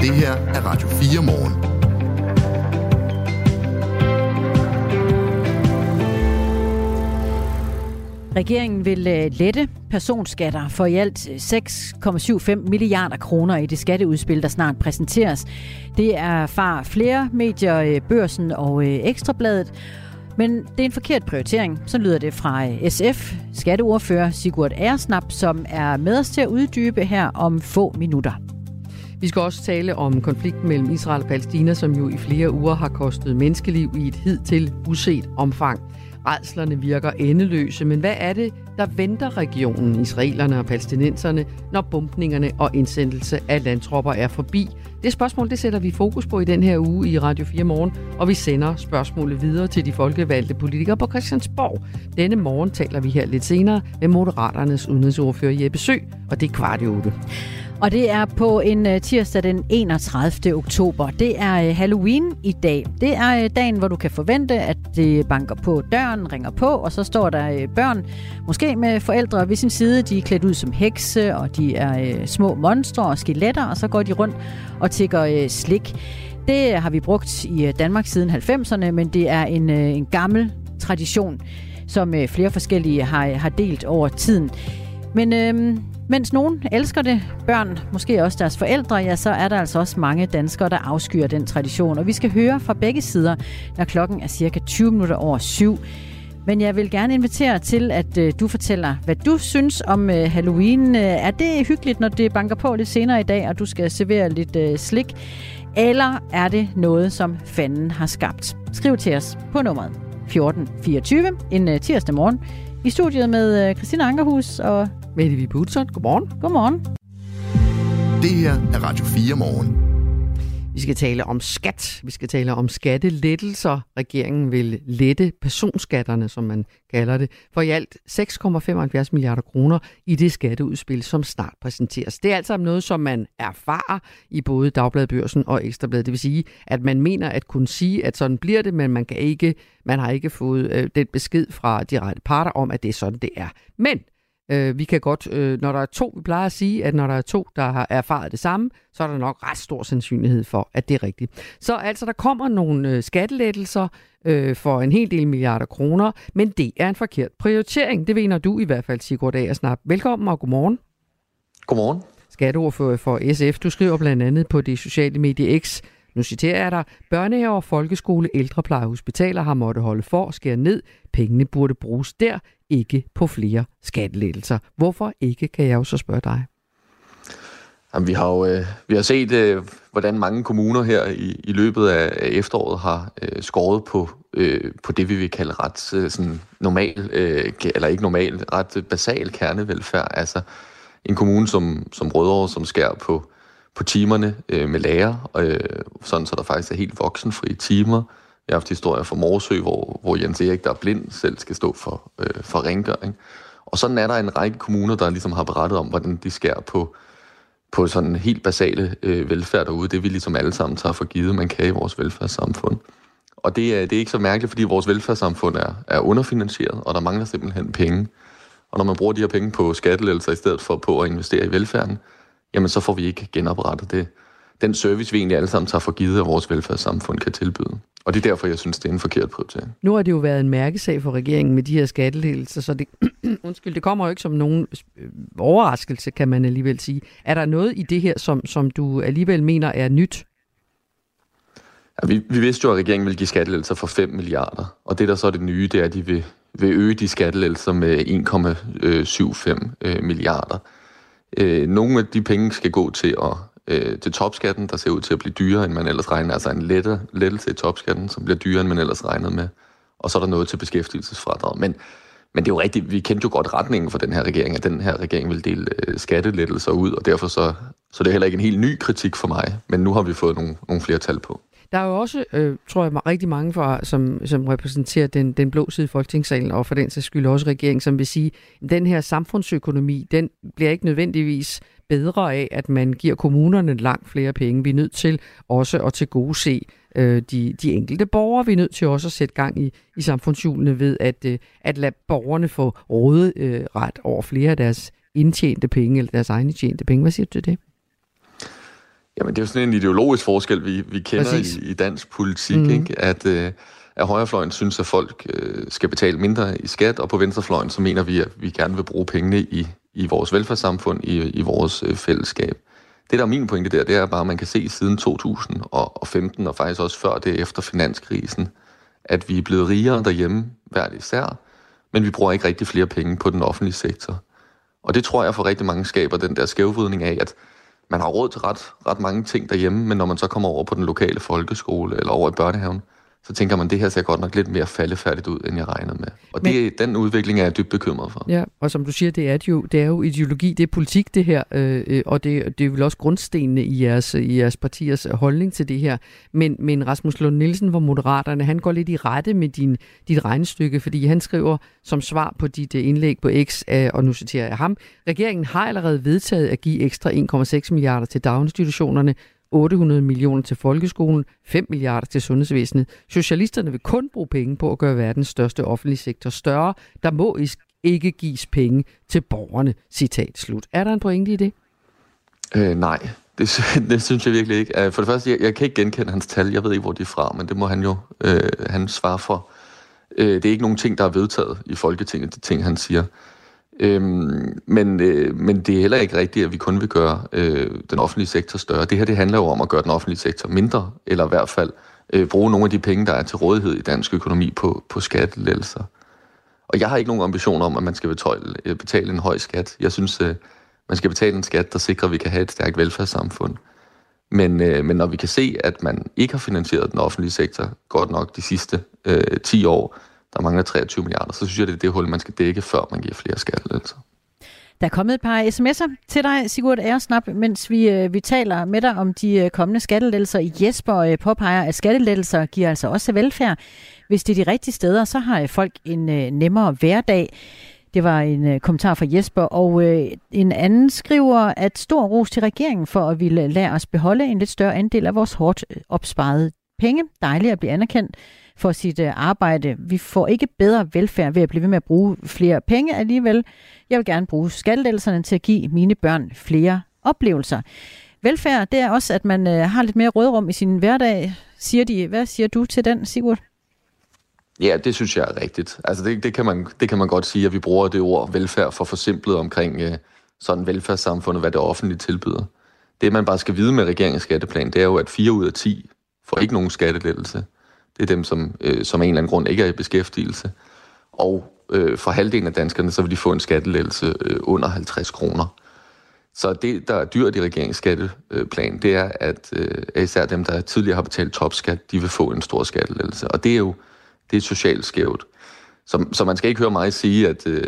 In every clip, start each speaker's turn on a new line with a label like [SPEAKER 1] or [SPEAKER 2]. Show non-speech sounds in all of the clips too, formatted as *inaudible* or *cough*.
[SPEAKER 1] Det her er Radio 4 morgen.
[SPEAKER 2] Regeringen vil øh, lette personskatter for i alt øh, 6,75 milliarder kroner i det skatteudspil, der snart præsenteres. Det er far flere medier, øh, Børsen og Ekstrabladet. Men det er en forkert prioritering. Så lyder det fra SF, skatteordfører Sigurd Ersnap, som er med os til at uddybe her om få minutter.
[SPEAKER 3] Vi skal også tale om konflikten mellem Israel og Palæstina, som jo i flere uger har kostet menneskeliv i et hidtil uset omfang. Redslerne virker endeløse, men hvad er det, der venter regionen, israelerne og palæstinenserne, når bumpningerne og indsendelse af landtropper er forbi? Det spørgsmål det sætter vi fokus på i den her uge i Radio 4 Morgen, og vi sender spørgsmålet videre til de folkevalgte politikere på Christiansborg. Denne morgen taler vi her lidt senere med Moderaternes udenrigsordfører Jeppe Sø, og det er kvart i 8.
[SPEAKER 2] Og det er på en øh, tirsdag den 31. oktober. Det er øh, Halloween i dag. Det er øh, dagen, hvor du kan forvente, at det banker på døren, ringer på, og så står der børn, måske med forældre ved sin side. De er klædt ud som hekse, og de er små monstre og skeletter, og så går de rundt og tigger slik. Det har vi brugt i Danmark siden 90'erne, men det er en, en gammel tradition, som flere forskellige har, har delt over tiden. Men øhm, mens nogen elsker det, børn, måske også deres forældre, ja, så er der altså også mange danskere, der afskyer den tradition. Og vi skal høre fra begge sider, når klokken er cirka 20 minutter over syv. Men jeg vil gerne invitere til, at øh, du fortæller, hvad du synes om øh, Halloween. Øh, er det hyggeligt, når det banker på lidt senere i dag, og du skal servere lidt øh, slik? Eller er det noget, som fanden har skabt? Skriv til os på nummeret 1424 en øh, tirsdag morgen. I studiet med øh, Christina Ankerhus og
[SPEAKER 3] Mette Vibe Utzon, godmorgen.
[SPEAKER 2] Godmorgen.
[SPEAKER 1] Det her er Radio 4 morgen.
[SPEAKER 3] Vi skal tale om skat. Vi skal tale om skattelettelser. Regeringen vil lette personskatterne, som man kalder det, for i alt 6,75 milliarder kroner i det skatteudspil, som snart præsenteres. Det er altså noget, som man erfarer i både Dagbladbørsen og Ekstrabladet. Det vil sige, at man mener at kunne sige, at sådan bliver det, men man, kan ikke, man har ikke fået øh, den besked fra de rette parter om, at det er sådan, det er. Men Øh, vi kan godt, øh, når der er to, vi plejer at sige, at når der er to, der har erfaret det samme, så er der nok ret stor sandsynlighed for, at det er rigtigt. Så altså, der kommer nogle øh, skattelettelser øh, for en hel del milliarder kroner, men det er en forkert prioritering. Det mener du i hvert fald, Sigurd Agersnap. Velkommen og godmorgen.
[SPEAKER 4] Godmorgen.
[SPEAKER 3] Skatteordfører for SF. Du skriver blandt andet på det sociale medie X, nu citerer jeg dig, børnehaver, folkeskole, ældrepleje og hospitaler har måttet holde for og skære ned. Pengene burde bruges der, ikke på flere skattelettelser. Hvorfor ikke, kan jeg jo så spørge dig.
[SPEAKER 4] Jamen, vi har jo øh, vi har set, øh, hvordan mange kommuner her i, i løbet af efteråret har øh, skåret på, øh, på det, vi vil kalde ret øh, sådan normal, øh, eller ikke normal, ret basal kernevelfærd. Altså en kommune som, som Rødovre, som skærer på, på timerne øh, med lærer, øh, sådan så der faktisk er helt voksenfri timer. Jeg har haft historier fra Morsø, hvor, hvor Jens Erik, der er blind, selv skal stå for, øh, for rengøring. Og sådan er der en række kommuner, der ligesom har berettet om, hvordan de skærer på, på sådan helt basale øh, velfærd derude. Det vi ligesom alle sammen tager for givet, man kan i vores velfærdssamfund. Og det er, det er ikke så mærkeligt, fordi vores velfærdssamfund er, er underfinansieret, og der mangler simpelthen penge. Og når man bruger de her penge på skattelettelser i stedet for på at investere i velfærden, jamen så får vi ikke genoprettet det, den service, vi egentlig alle sammen tager for givet, at vores velfærdssamfund kan tilbyde. Og det er derfor, jeg synes, det er en forkert prioritering.
[SPEAKER 3] Nu har det jo været en mærkesag for regeringen med de her skattelettelser, så det, *clears throat* undskyld, det kommer jo ikke som nogen øh, overraskelse, kan man alligevel sige. Er der noget i det her, som, som du alligevel mener er nyt?
[SPEAKER 4] Ja, vi, vi vidste jo, at regeringen ville give skattelettelser for 5 milliarder, og det der så er det nye, det er, at de vil, vil øge de skattelettelser med 1,75 øh, milliarder. Øh, nogle af de penge skal gå til at øh, til topskatten, der ser ud til at blive dyrere, end man ellers regnede. Altså en lette, lettelse i topskatten, som bliver dyrere, end man ellers regnede med. Og så er der noget til beskæftigelsesfradrag. Men, men det er jo rigtigt, vi kendte jo godt retningen for den her regering, at den her regering vil dele øh, skattelettelser ud, og derfor så, så det er heller ikke en helt ny kritik for mig, men nu har vi fået nogle, nogle flere tal på.
[SPEAKER 3] Der er jo også, øh, tror jeg, rigtig mange, fra, som, som repræsenterer den, den blå side i Folketingssalen, og for den sags skyld også regeringen, som vil sige, at den her samfundsøkonomi, den bliver ikke nødvendigvis bedre af, at man giver kommunerne langt flere penge. Vi er nødt til også at til gode se øh, de, de enkelte borgere. Vi er nødt til også at sætte gang i, i samfundshjulene ved at, øh, at lade borgerne få rådet øh, ret over flere af deres indtjente penge, eller deres egne tjente penge. Hvad siger du til det?
[SPEAKER 4] Jamen, det er jo sådan en ideologisk forskel, vi, vi kender i, i dansk politik, mm. ikke? At, øh, at højrefløjen synes, at folk øh, skal betale mindre i skat, og på venstrefløjen, så mener vi, at vi gerne vil bruge pengene i, i vores velfærdssamfund, i, i vores øh, fællesskab. Det, der er min pointe der, det er bare, at man kan se siden 2015, og faktisk også før det efter finanskrisen, at vi er blevet rigere derhjemme hver især, men vi bruger ikke rigtig flere penge på den offentlige sektor. Og det tror jeg for rigtig mange skaber den der skævvridning af, at man har råd til ret, ret mange ting derhjemme, men når man så kommer over på den lokale folkeskole eller over i børnehaven, så tænker man, det her ser godt nok lidt mere faldefærdigt ud, end jeg regnede med. Og Men, det, den udvikling er jeg dybt bekymret for.
[SPEAKER 3] Ja, og som du siger, det er, jo, det er jo ideologi, det er politik det her, øh, øh og det, det er vel også grundstenene i jeres, i jeres partiers holdning til det her. Men, men Rasmus Lund Nielsen fra Moderaterne, han går lidt i rette med din, dit regnestykke, fordi han skriver som svar på dit øh, indlæg på X, øh, og nu citerer jeg ham, regeringen har allerede vedtaget at give ekstra 1,6 milliarder til daginstitutionerne, 800 millioner til folkeskolen, 5 milliarder til sundhedsvæsenet. Socialisterne vil kun bruge penge på at gøre verdens største offentlige sektor større. Der må ikke gives penge til borgerne. Citat slut. Er der en pointe i det?
[SPEAKER 4] Øh, nej, det, *laughs* det synes jeg virkelig ikke. Øh, for det første, jeg, jeg kan ikke genkende hans tal. Jeg ved ikke, hvor de er fra, men det må han jo øh, han svare for. Øh, det er ikke nogen ting, der er vedtaget i Folketinget, de ting, han siger. Øhm, men, øh, men det er heller ikke rigtigt, at vi kun vil gøre øh, den offentlige sektor større. Det her det handler jo om at gøre den offentlige sektor mindre, eller i hvert fald øh, bruge nogle af de penge, der er til rådighed i dansk økonomi på, på skattelettelser. Og jeg har ikke nogen ambition om, at man skal betale, øh, betale en høj skat. Jeg synes, øh, man skal betale en skat, der sikrer, at vi kan have et stærkt velfærdssamfund. Men, øh, men når vi kan se, at man ikke har finansieret den offentlige sektor godt nok de sidste øh, 10 år, der mangler 23 milliarder, så synes jeg, det er det hul, man skal dække, før man giver flere skattelettelser.
[SPEAKER 2] Der er kommet et par sms'er til dig, Sigurd Æresnap, mens vi, øh, vi taler med dig om de øh, kommende skattelettelser. Jesper øh, påpeger, at skattelettelser giver altså også velfærd. Hvis det er de rigtige steder, så har øh, folk en øh, nemmere hverdag. Det var en øh, kommentar fra Jesper, og en anden skriver, at stor ros til regeringen for at ville lade os beholde en lidt større andel af vores hårdt opsparede penge. Dejligt at blive anerkendt for sit øh, arbejde. Vi får ikke bedre velfærd ved at blive ved med at bruge flere penge alligevel. Jeg vil gerne bruge skattelettelserne til at give mine børn flere oplevelser. Velfærd, det er også, at man øh, har lidt mere rådrum i sin hverdag, siger de. Hvad siger du til den, Sigurd?
[SPEAKER 4] Ja, det synes jeg er rigtigt. Altså det, det, kan man, det kan man godt sige, at vi bruger det ord velfærd for forsimplet omkring øh, sådan velfærdssamfundet, hvad det offentlige tilbyder. Det, man bare skal vide med regeringens skatteplan, det er jo, at 4 ud af 10 får ikke nogen skattelettelse. Det er dem, som, øh, som af en eller anden grund ikke er i beskæftigelse. Og øh, for halvdelen af danskerne, så vil de få en skattelettelse øh, under 50 kroner. Så det, der er dyrt i regeringens skatteplan, det er, at øh, især dem, der tidligere har betalt topskat, de vil få en stor skattelettelse. Og det er jo det er socialt skævt. Så, så man skal ikke høre mig sige, at øh,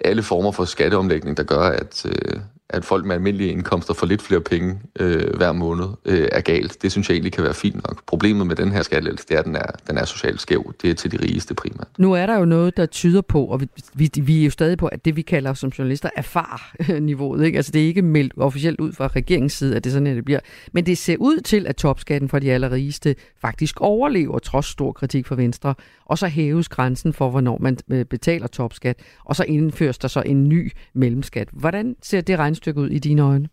[SPEAKER 4] alle former for skatteomlægning, der gør, at, øh, at folk med almindelige indkomster får lidt flere penge øh, hver måned, øh, er galt. Det synes jeg egentlig kan være fint nok. Problemet med den her skattelettelse, det er, at den er, den er socialt skæv. Det er til de rigeste primært.
[SPEAKER 3] Nu er der jo noget, der tyder på, og vi, vi, vi er jo stadig på, at det vi kalder som journalister erfar-niveauet. Øh, ikke? Altså det er ikke meldt officielt ud fra regeringens side, at det sådan, at det bliver. Men det ser ud til, at topskatten for de allerrigeste faktisk overlever, trods stor kritik fra Venstre. Og så hæves grænsen for, hvornår man øh, betaler topskat, og så indføres der så en ny mellemskat. Hvordan ser det kunststykke ud i dine øjne?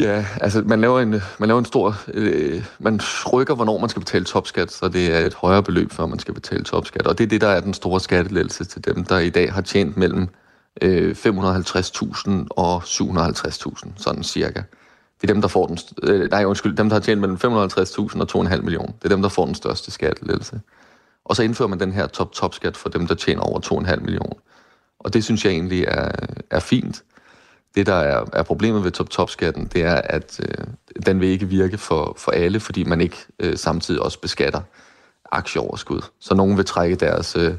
[SPEAKER 4] Ja, altså man laver en, man laver en stor... Øh, man rykker, hvornår man skal betale topskat, så det er et højere beløb, før man skal betale topskat. Og det er det, der er den store skattelettelse til dem, der i dag har tjent mellem øh, 550.000 og 750.000, sådan cirka. Det er dem, der får den... Øh, nej, undskyld, dem, der har tjent mellem 550.000 og 2,5 millioner. Det er dem, der får den største skattelettelse. Og så indfører man den her top-top-skat for dem, der tjener over 2,5 millioner. Og det synes jeg egentlig er, er fint. Det, der er, er problemet ved top-top-skatten, det er, at øh, den vil ikke virke for, for alle, fordi man ikke øh, samtidig også beskatter aktieoverskud. Så nogen vil trække deres, øh,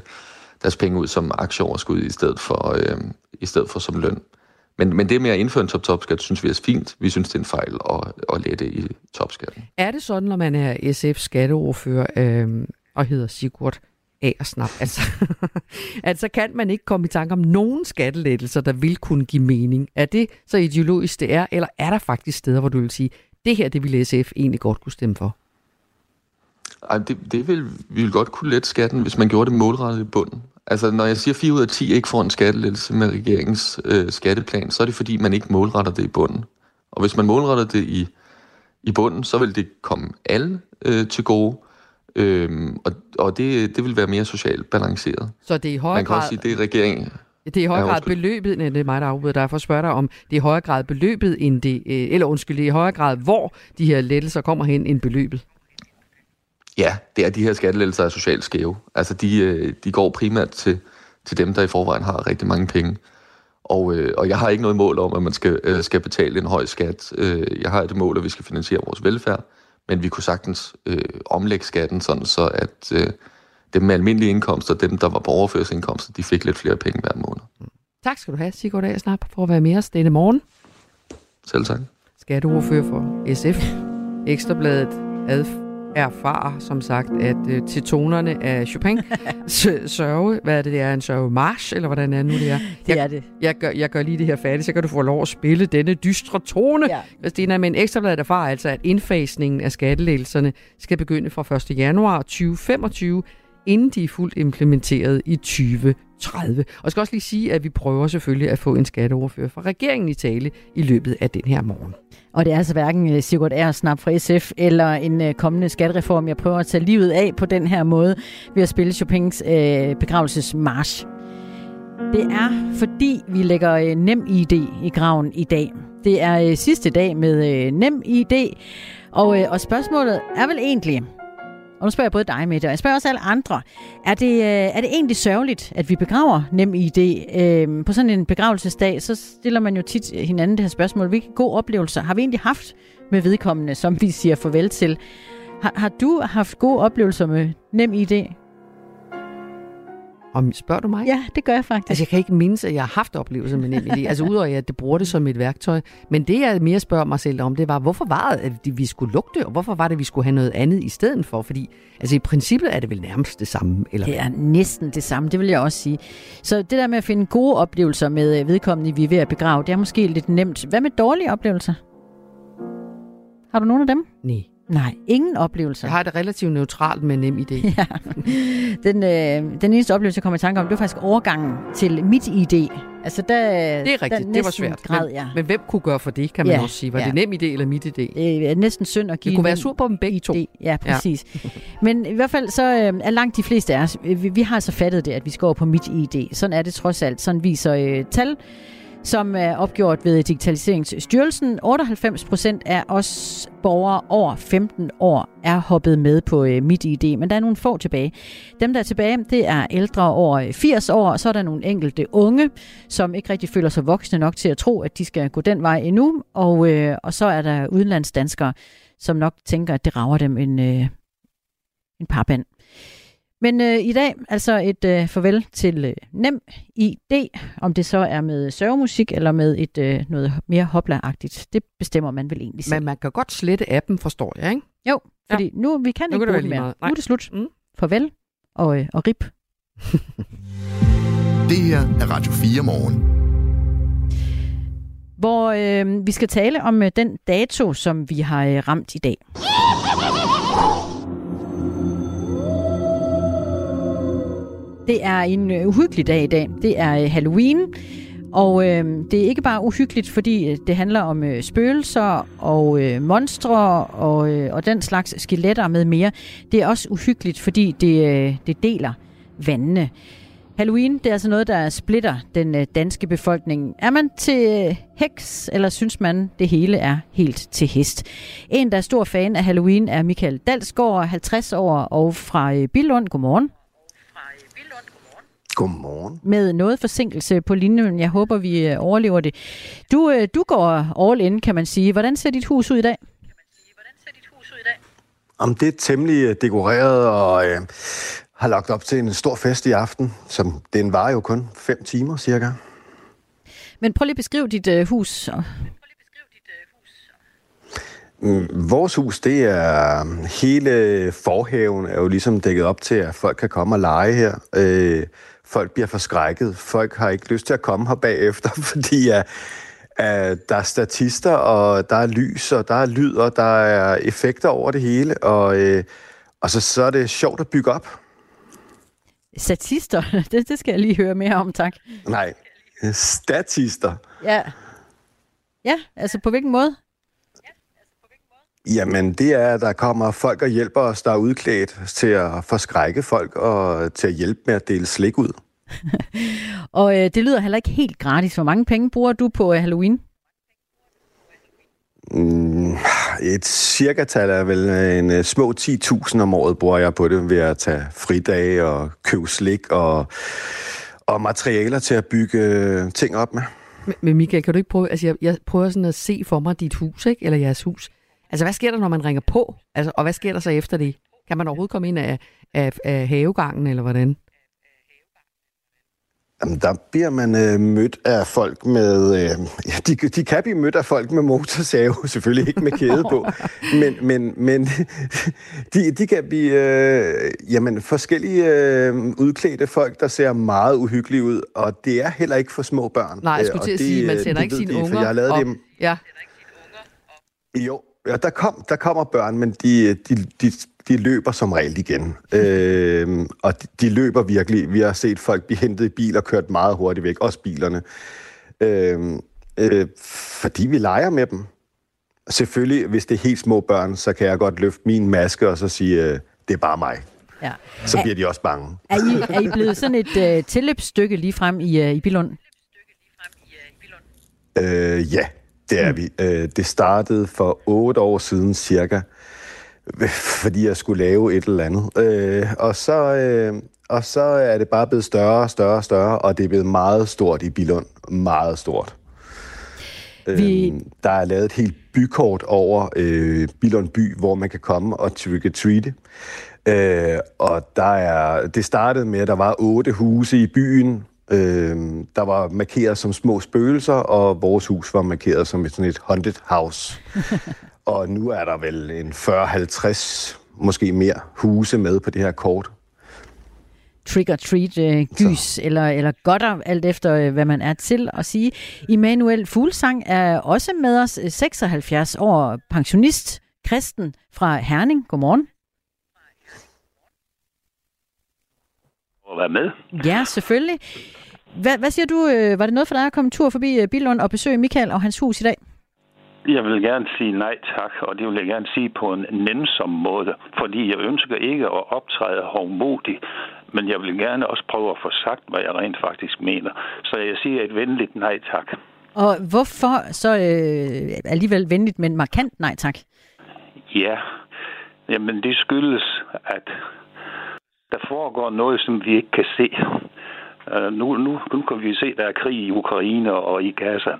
[SPEAKER 4] deres penge ud som aktieoverskud i stedet for, øh, i stedet for som løn. Men, men det med at indføre en top-top-skat, synes vi er fint. Vi synes, det er en fejl at, at lette i topskatten.
[SPEAKER 3] Er det sådan, når man er SF skatteordfører øh, og hedder Sigurd Aersnap, altså, *laughs* altså kan man ikke komme i tanke om nogen skattelettelser, der vil kunne give mening? Er det så ideologisk det er, eller er der faktisk steder, hvor du vil sige, det her, det ville SF egentlig godt kunne stemme for?
[SPEAKER 4] Ej, det, det vil, vi vil godt kunne lette skatten, hvis man gjorde det målrettet i bunden. Altså, når jeg siger, at 4 ud af 10 ikke får en skattelettelse med regeringens øh, skatteplan, så er det fordi, man ikke målretter det i bunden. Og hvis man målretter det i, i bunden, så vil det komme alle øh, til gode. Øhm, og og det, det vil være mere socialt balanceret.
[SPEAKER 3] Så det er i
[SPEAKER 4] Man kan
[SPEAKER 3] grad...
[SPEAKER 4] også sige, det er regeringen.
[SPEAKER 3] Det er i højere
[SPEAKER 4] Ja,
[SPEAKER 3] grad
[SPEAKER 4] undskyld.
[SPEAKER 3] beløbet, nej, det er mig, der afbryder dig for at spørge dig om, det er i højere grad beløbet end det, øh, eller undskyld, det er i højere grad, hvor de her lettelser kommer hen, end beløbet.
[SPEAKER 4] Ja, det er de her skattelettelser er socialt skæve. Altså, de, øh, de går primært til, til dem, der i forvejen har rigtig mange penge. Og, øh, og jeg har ikke noget mål om, at man skal, øh, skal betale en høj skat. Øh, jeg har et mål, at vi skal finansiere vores velfærd, men vi kunne sagtens øh, omlægge skatten sådan, så at øh, dem med almindelige indkomster, dem der var på overførselsindkomster, de fik lidt flere penge hver måned.
[SPEAKER 3] Tak skal du have, Sigurd Agersnap, for at være med os denne morgen.
[SPEAKER 4] Selv tak.
[SPEAKER 3] Skatteordfører for SF. Ekstrabladet adf- erfarer, som sagt, at øh, til tonerne af Chopin *laughs* sørge, hvad er det, det er, en sørge march, eller hvordan er det nu det er?
[SPEAKER 2] Det er det.
[SPEAKER 3] Jeg gør, jeg gør lige det her færdigt, så kan du få lov at spille denne dystre tone.
[SPEAKER 2] Ja.
[SPEAKER 3] Christina, men Ekstrabladet erfarer altså, at indfasningen af skattelettelserne skal begynde fra 1. januar 2025, inden de er fuldt implementeret i 2030. Og jeg skal også lige sige, at vi prøver selvfølgelig at få en skatteordfører fra regeringen i tale i løbet af den her morgen.
[SPEAKER 2] Og det er altså hverken øh, Sigurd Ersnap fra SF eller en øh, kommende skattereform, jeg prøver at tage livet af på den her måde ved at spille Chopins øh, begravelsesmarsch. Det er, fordi vi lægger øh, nem ID i graven i dag. Det er øh, sidste dag med øh, nem ID, og, øh, og spørgsmålet er vel egentlig, nu spørger jeg både dig, med og jeg spørger også alle andre, er det, øh, er det egentlig sørgeligt, at vi begraver nem ID? Øh, på sådan en begravelsesdag, så stiller man jo tit hinanden det her spørgsmål, hvilke gode oplevelser har vi egentlig haft med vedkommende, som vi siger farvel til? Har, har du haft gode oplevelser med nem ID?
[SPEAKER 3] Om spørger du mig?
[SPEAKER 2] Ja, det gør jeg faktisk.
[SPEAKER 3] Altså, jeg kan ikke mindes, at jeg har haft oplevelser med NemID. altså, udover at jeg det bruger det som et værktøj. Men det, jeg mere spørger mig selv om, det var, hvorfor var det, at vi skulle det, og hvorfor var det, at vi skulle have noget andet i stedet for? Fordi, altså, i princippet er det vel nærmest det samme. Eller
[SPEAKER 2] Det er næsten det samme, det vil jeg også sige. Så det der med at finde gode oplevelser med øh, vedkommende, vi er ved at begrave, det er måske lidt nemt. Hvad med dårlige oplevelser? Har du nogen af dem?
[SPEAKER 3] Nej.
[SPEAKER 2] Nej, ingen oplevelser.
[SPEAKER 3] Jeg har det relativt neutralt med NemID. *laughs*
[SPEAKER 2] Ja. Den, øh, den eneste oplevelse, jeg kommer i tanke om, det var faktisk overgangen til mit ID. Altså, der,
[SPEAKER 3] Det er rigtigt,
[SPEAKER 2] der
[SPEAKER 3] det var svært.
[SPEAKER 2] Græd,
[SPEAKER 3] men,
[SPEAKER 2] ja.
[SPEAKER 3] men hvem kunne gøre for det, kan man
[SPEAKER 2] Ja,
[SPEAKER 3] også sige. Var
[SPEAKER 2] ja.
[SPEAKER 3] det NemID eller MitID?
[SPEAKER 2] Det er næsten synd at give
[SPEAKER 3] Vi kunne være
[SPEAKER 2] nem
[SPEAKER 3] sur på dem begge to.
[SPEAKER 2] ID. Ja, præcis. Ja. Men i hvert fald så øh, er langt de fleste af os, vi, vi har altså fattet det, at vi skal over på mit ID. Sådan er det trods alt. Sådan viser øh, tal, som er opgjort ved Digitaliseringsstyrelsen. 98 procent af os borgere over 15 år er hoppet med på øh, mit ID, men der er nogle få tilbage. Dem, der er tilbage, det er ældre over øh, 80 år, og så er der nogle enkelte unge, som ikke rigtig føler sig voksne nok til at tro, at de skal gå den vej endnu. Og, øh, og så er der udenlandsdanskere, som nok tænker, at det rager dem en, øh, en parband. Men øh, i dag altså et øh, farvel til øh, Nem ID, om det så er med sørgemusik eller med et øh, noget mere hopla-agtigt. Det bestemmer man vel egentlig selv.
[SPEAKER 3] Men man kan godt slette appen, forstår jeg, ikke?
[SPEAKER 2] Jo, fordi ja. nu vi kan
[SPEAKER 3] Nu
[SPEAKER 2] ikke
[SPEAKER 3] kan det
[SPEAKER 2] bruge
[SPEAKER 3] lige
[SPEAKER 2] mere.
[SPEAKER 3] meget.
[SPEAKER 2] Nu er det slut.
[SPEAKER 3] Mm.
[SPEAKER 2] Farvel og, øh, og rip. *laughs*
[SPEAKER 1] Det her er Radio 4 morgen.
[SPEAKER 2] Hvor øh, vi skal tale om øh, den dato, som vi har øh, ramt i dag. Det er en øh, uhyggelig dag i dag. Det er øh, Halloween, og øh, det er ikke bare uhyggeligt, fordi øh, det handler om øh, spøgelser og øh, monstre og, øh, og den slags skeletter med mere. Det er også uhyggeligt, fordi det, øh, det deler vandene. Halloween, det er altså noget, der splitter den øh, danske befolkning. Er man til øh, heks, eller synes man, det hele er helt til hest? En, der er stor fan af Halloween, er Michael Dalsgaard, 50 år og fra øh, Billund. Godmorgen.
[SPEAKER 5] Godmorgen.
[SPEAKER 2] Med noget forsinkelse på linjen. Jeg håber, vi øh, overlever det. Du, øh, du går all in, kan man sige. Hvordan ser dit hus ud i dag?
[SPEAKER 5] Om det er temmelig øh, dekoreret og øh, har lagt op til en stor fest i aften, som den var jo kun fem timer cirka.
[SPEAKER 2] Men prøv lige at beskrive dit øh, hus.
[SPEAKER 5] Mm, Vores hus, det er hele forhaven er jo ligesom dækket op til, at folk kan komme og lege her. Øh, folk bliver forskrækket. Folk har ikke lyst til at komme her bagefter, *laughs* fordi at, at der er statister, og der er lys, og der er lyd, og der er effekter over det hele. Og, øh, og så, så er det sjovt at bygge op.
[SPEAKER 2] Statister, *laughs* det, det skal jeg lige høre mere om, tak.
[SPEAKER 5] Nej, statister.
[SPEAKER 2] Ja. Ja, altså på hvilken måde?
[SPEAKER 5] Jamen, det er, at der kommer folk og hjælper os, der er udklædt til at forskrække folk og til at hjælpe med at dele slik ud. *laughs*
[SPEAKER 2] og øh, det lyder heller ikke helt gratis. Hvor mange penge bruger du på øh, Halloween?
[SPEAKER 5] Mm, et cirka-tal er vel en uh, små 10.000 om året, bruger jeg på det ved at tage fridage og købe slik og, og materialer til at bygge uh, ting op med.
[SPEAKER 3] Men Michael, kan du ikke prøve, altså jeg, jeg prøver sådan at se for mig dit hus, ikke? eller jeres hus. Altså hvad sker der, når man ringer på? Altså, og hvad sker der så efter det? Kan man overhovedet komme ind af, af, af havegangen, eller hvordan?
[SPEAKER 5] Jamen, der bliver man øh, mødt af folk med... Øh, ja, de, de kan blive mødt af folk med motorsave, *laughs* selvfølgelig ikke med kæde på, *laughs* men, men, men *laughs* de, de kan blive øh, jamen, forskellige øh, udklædte folk, der ser meget uhyggelige ud, og det er heller ikke for små børn.
[SPEAKER 3] Nej, jeg skulle til at sige, man sender ikke sine unger
[SPEAKER 5] jeg har lavet
[SPEAKER 3] op.
[SPEAKER 5] Dem.
[SPEAKER 3] Ja.
[SPEAKER 5] Jo, ja, der, kom, der kommer børn, men de, de, de de løber som regel igen. Øh, og de, de løber virkelig. Vi har set folk blive hentet i bil og kørt meget hurtigt væk, også bilerne. Øh, øh, fordi vi leger med dem. Selvfølgelig, hvis det er helt små børn, så kan jeg godt løfte min maske og så sige, øh, det er bare mig. Ja. Så bliver de også bange.
[SPEAKER 2] Er I, er I blevet sådan et øh, tilløbsstykke lige frem i, øh, i Bilund?
[SPEAKER 5] Øh, ja, det er mm. vi. Øh, det startede for otte år siden cirka, fordi jeg skulle lave et eller andet. Øh, og, så, øh, og så er det bare blevet større og større og større, og det er blevet meget stort i Bilund. Meget stort. Vi... Øh, der er lavet et helt bykort over øh, Bilund by, hvor man kan komme og trick-or-treate. Øh, og der er, det startede med, at der var otte huse i byen, øh, der var markeret som små spøgelser, og vores hus var markeret som et, sådan et haunted house. *laughs* Og nu er der vel en 40-50, måske mere, huse med på det her kort.
[SPEAKER 2] Trick or treat øh, gys Så. eller, eller godter, alt efter øh, hvad man er til at sige. Immanuel Fuglsang er også med os, 76 år pensionist, kristen fra Herning. Godmorgen.
[SPEAKER 6] At være med.
[SPEAKER 2] Ja, selvfølgelig. Hvad, hvad siger du? Øh, var det noget for dig at komme tur forbi øh, Billund og besøge Michael og hans hus i dag?
[SPEAKER 6] Jeg vil gerne sige nej tak, og det vil jeg gerne sige på en nænsom måde, fordi jeg ønsker ikke at optræde hovmodigt, men jeg vil gerne også prøve at få sagt, hvad jeg rent faktisk mener. Så jeg siger et venligt nej tak.
[SPEAKER 2] Og hvorfor så øh, alligevel venligt, men markant nej tak?
[SPEAKER 6] Ja, jamen det skyldes, at der foregår noget, som vi ikke kan se. Uh, nu, nu, nu kan vi se, at der er krig i Ukraine og i Gaza.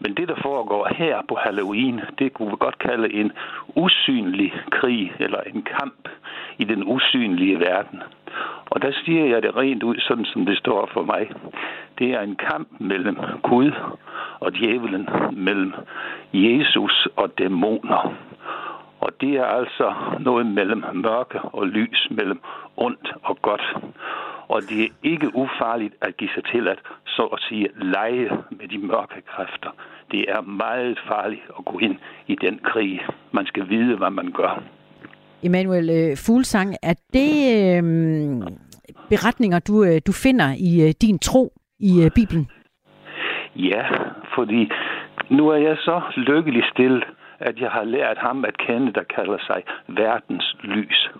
[SPEAKER 6] Men det, der foregår her på Halloween, det kunne vi godt kalde en usynlig krig, eller en kamp i den usynlige verden. Og der siger jeg det rent ud, sådan som det står for mig. Det er en kamp mellem Gud og djævelen, mellem Jesus og dæmoner. Og det er altså noget mellem mørke og lys, mellem ondt og godt. Og det er ikke ufarligt at give sig til at, så at sige, lege med de mørke kræfter. Det er meget farligt at gå ind i den krig. Man skal vide, hvad man gør.
[SPEAKER 2] Emanuel øh, Fuglsang, er det øh, beretninger, du, øh, du finder i øh, din tro i øh, Bibelen?
[SPEAKER 6] Ja, fordi nu er jeg så lykkelig stillet, at jeg har lært ham at kende, der kalder sig verdens lys.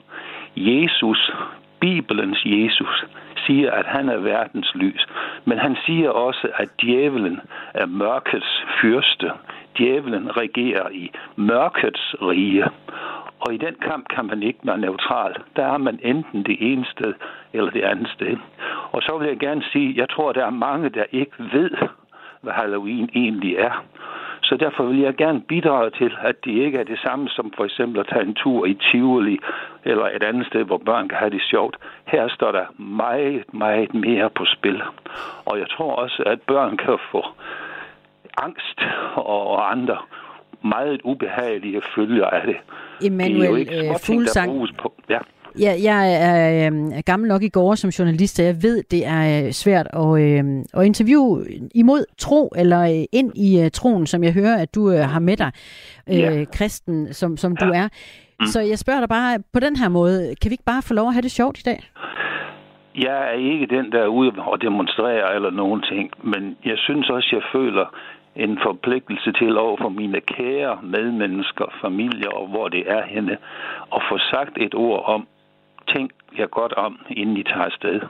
[SPEAKER 6] Jesus, Bibelens Jesus, siger, at han er verdens lys. Men han siger også, at djævelen er mørkets fyrste. Djævelen regerer i mørkets rige. Og i den kamp kan man ikke være neutral. Der er man enten det ene sted eller det andet sted. Og så vil jeg gerne sige, jeg tror, der er mange, der ikke ved, hvad Halloween egentlig er. Så derfor vil jeg gerne bidrage til, at det ikke er det samme som for eksempel at tage en tur i Tivoli eller et andet sted, hvor børn kan have det sjovt. Her står der meget, meget mere på spil. Og jeg tror også, at børn kan få angst og andre meget ubehagelige følger af det.
[SPEAKER 2] Emmanuel det er jo ikke små ting, der på. Ja. Ja, jeg er øh, gammel nok i går som journalist, så jeg ved, det er øh, svært at, øh, at interviewe imod tro, eller øh, ind i øh, troen, som jeg hører, at du øh, har med dig, øh, ja. kristen, som, som ja. du er. Mm. Så jeg spørger dig bare på den her måde, kan vi ikke bare få lov at have det sjovt i dag?
[SPEAKER 6] Jeg er ikke den, der er ude og demonstrere eller nogen ting, men jeg synes også, jeg føler en forpligtelse til over for mine kære medmennesker, familier og hvor det er henne, og få sagt et ord om, tænk jer godt om, inden I tager afsted.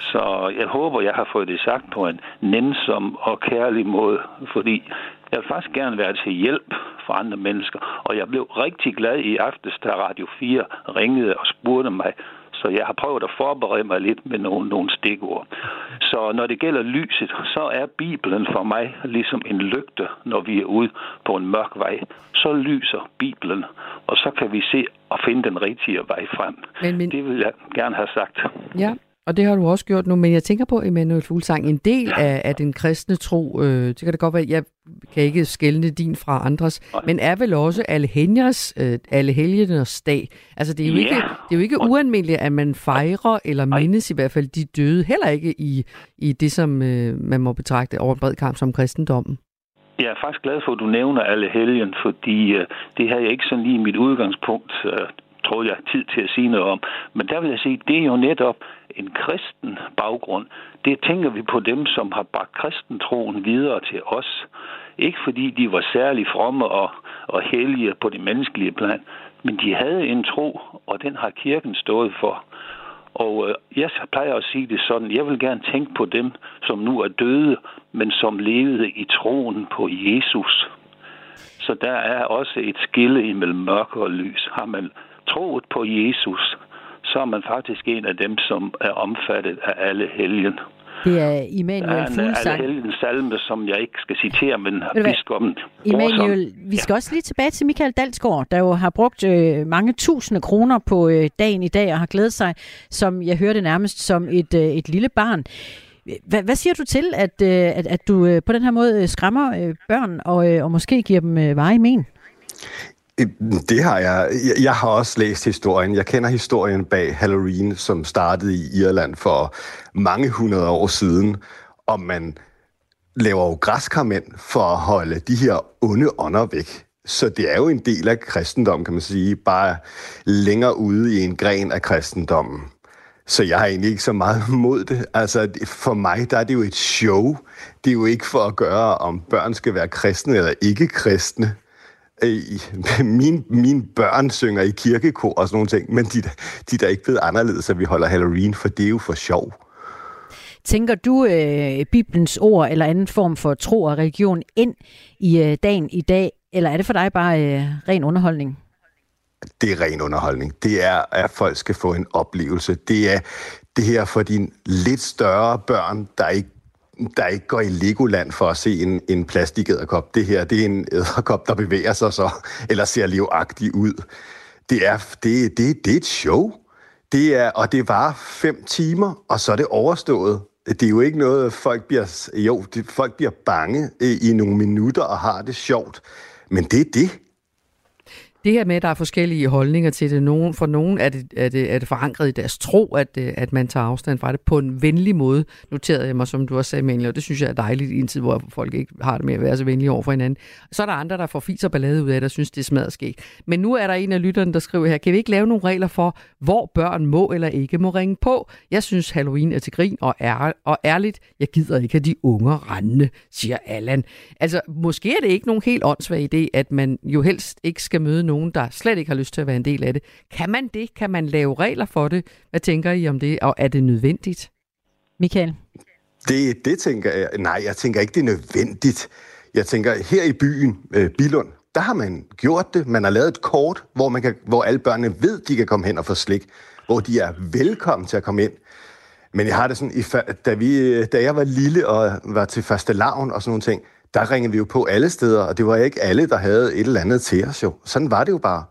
[SPEAKER 6] Så jeg håber, jeg har fået det sagt på en nænsom og kærlig måde, fordi jeg vil faktisk gerne være til hjælp for andre mennesker. Og jeg blev rigtig glad i aftes, da Radio 4 ringede og spurgte mig, så jeg har prøvet at forberede mig lidt med nogle, nogle stikord. Så når det gælder lyset, så er Bibelen for mig ligesom en lygte, når vi er ude på en mørk vej. Så lyser Bibelen, og så kan vi se og finde den rigtige vej frem. Men, men... Det vil jeg gerne have sagt.
[SPEAKER 3] Ja, og det har du også gjort nu, men jeg tænker på, Emanuel Fuglsang, en del af, af den kristne tro, øh, det kan det godt være, jeg kan ikke skælne din fra andres, Nej. men er vel også alle helgers, øh, alle helgeners dag. Altså det er jo ja. ikke, det er jo ikke ualmindeligt, at man fejrer eller mindes i hvert fald de døde, heller ikke i, i det, som øh, man må betragte over en bred kamp som kristendommen.
[SPEAKER 6] Jeg er faktisk glad for, at du nævner alle helgen, fordi øh, det har jeg ikke sådan lige mit udgangspunkt øh, troede jeg tid til at sige noget om. Men der vil jeg sige, det er jo netop en kristen baggrund. Det tænker vi på dem, som har bragt kristentroen videre til os. Ikke fordi de var særlig fromme og, og hellige på det menneskelige plan, men de havde en tro, og den har kirken stået for. Og øh, jeg plejer at sige det sådan, jeg vil gerne tænke på dem, som nu er døde, men som levede i troen på Jesus. Så der er også et skille imellem mørke og lys. Har man troet på Jesus, så er man faktisk en af dem, som er omfattet af alle helgen.
[SPEAKER 2] Det er Immanuel Fuglsang.
[SPEAKER 6] Det er en salme, som jeg ikke skal citere, men biskoppen
[SPEAKER 2] Immanuel, vi skal ja. også lige tilbage til Michael Dalsgaard, der jo har brugt øh, mange tusinde kroner på øh, dagen i dag og har glædet sig, som jeg hørte nærmest som et, øh, et lille barn. Hvad, hvad siger du til, at, øh, at, at du øh, på den her måde skræmmer øh, børn og, øh, og måske giver dem øh, veje men?
[SPEAKER 5] Det har jeg. Jeg har også læst historien. Jeg kender historien bag Halloween, som startede i Irland for mange hundrede år siden, og man laver jo græskarmænd for at holde de her onde ånder væk. Så det er jo en del af kristendommen, kan man sige, bare længere ude i en gren af kristendommen. Så jeg har egentlig ikke så meget mod det. Altså, for mig, der er det jo et show. Det er jo ikke for at gøre, om børn skal være kristne eller ikke kristne. *laughs* Min, mine børn synger i kirkekor og sådan nogle ting, men de, de er da ikke blevet anderledes, at vi holder Halloween, for det er jo for sjov.
[SPEAKER 2] Tænker du øh, Bibelens ord eller anden form for tro og religion ind i øh, dagen i dag, eller er det for dig bare øh, ren underholdning?
[SPEAKER 5] Det er ren underholdning. Det er, at folk skal få en oplevelse. Det er det her for dine lidt større børn, der ikke der ikke går i Legoland for at se en, en plastikæderkop. Det her, det er en æderkop, der bevæger sig så, eller ser livagtig ud. Det er, det, det, det er et show. Det er, og det var fem timer, og så er det overstået. Det er jo ikke noget, folk bliver, jo, det, folk bliver bange øh, i nogle minutter og har det sjovt. Men det er det.
[SPEAKER 3] Det her med, at der er forskellige holdninger til det. Nogen, for nogen er det, er, det, er det forankret i deres tro, at, øh, at man tager afstand fra det på en venlig måde, noterede jeg mig, som du også sagde, Mængel, og det synes jeg er dejligt i en tid, hvor folk ikke har det med at være så venlige over for hinanden. Så er der andre, der får fis og ballade ud af det, og synes, det smadrer smadret skægt. Men nu er der en af lytterne, der skriver her, kan vi ikke lave nogle regler for, hvor børn må eller ikke må ringe på? Jeg synes, Halloween er til grin og, er, og ærligt, jeg gider ikke at de unger rendende, siger Allan. Altså, måske er det ikke nogen helt åndssvag idé, at man jo helst ikke skal møde nogen, der slet ikke har lyst til at være en del af det. Kan man det? Kan man lave regler for det? Hvad tænker I om det? Og er det nødvendigt?
[SPEAKER 2] Michael?
[SPEAKER 5] Det, det tænker jeg. Nej, jeg tænker ikke, det er nødvendigt. Jeg tænker, her i byen, øh, Bilund, der har man gjort det. Man har lavet et kort, hvor, man kan, hvor alle børnene ved, de kan komme hen og få slik. Hvor de er velkommen til at komme ind. Men jeg har det sådan, da, vi, da jeg var lille og var til faste lavn og sådan nogle ting, der ringede vi jo på alle steder, og det var ikke alle, der havde et eller andet til os jo. Sådan var det jo bare.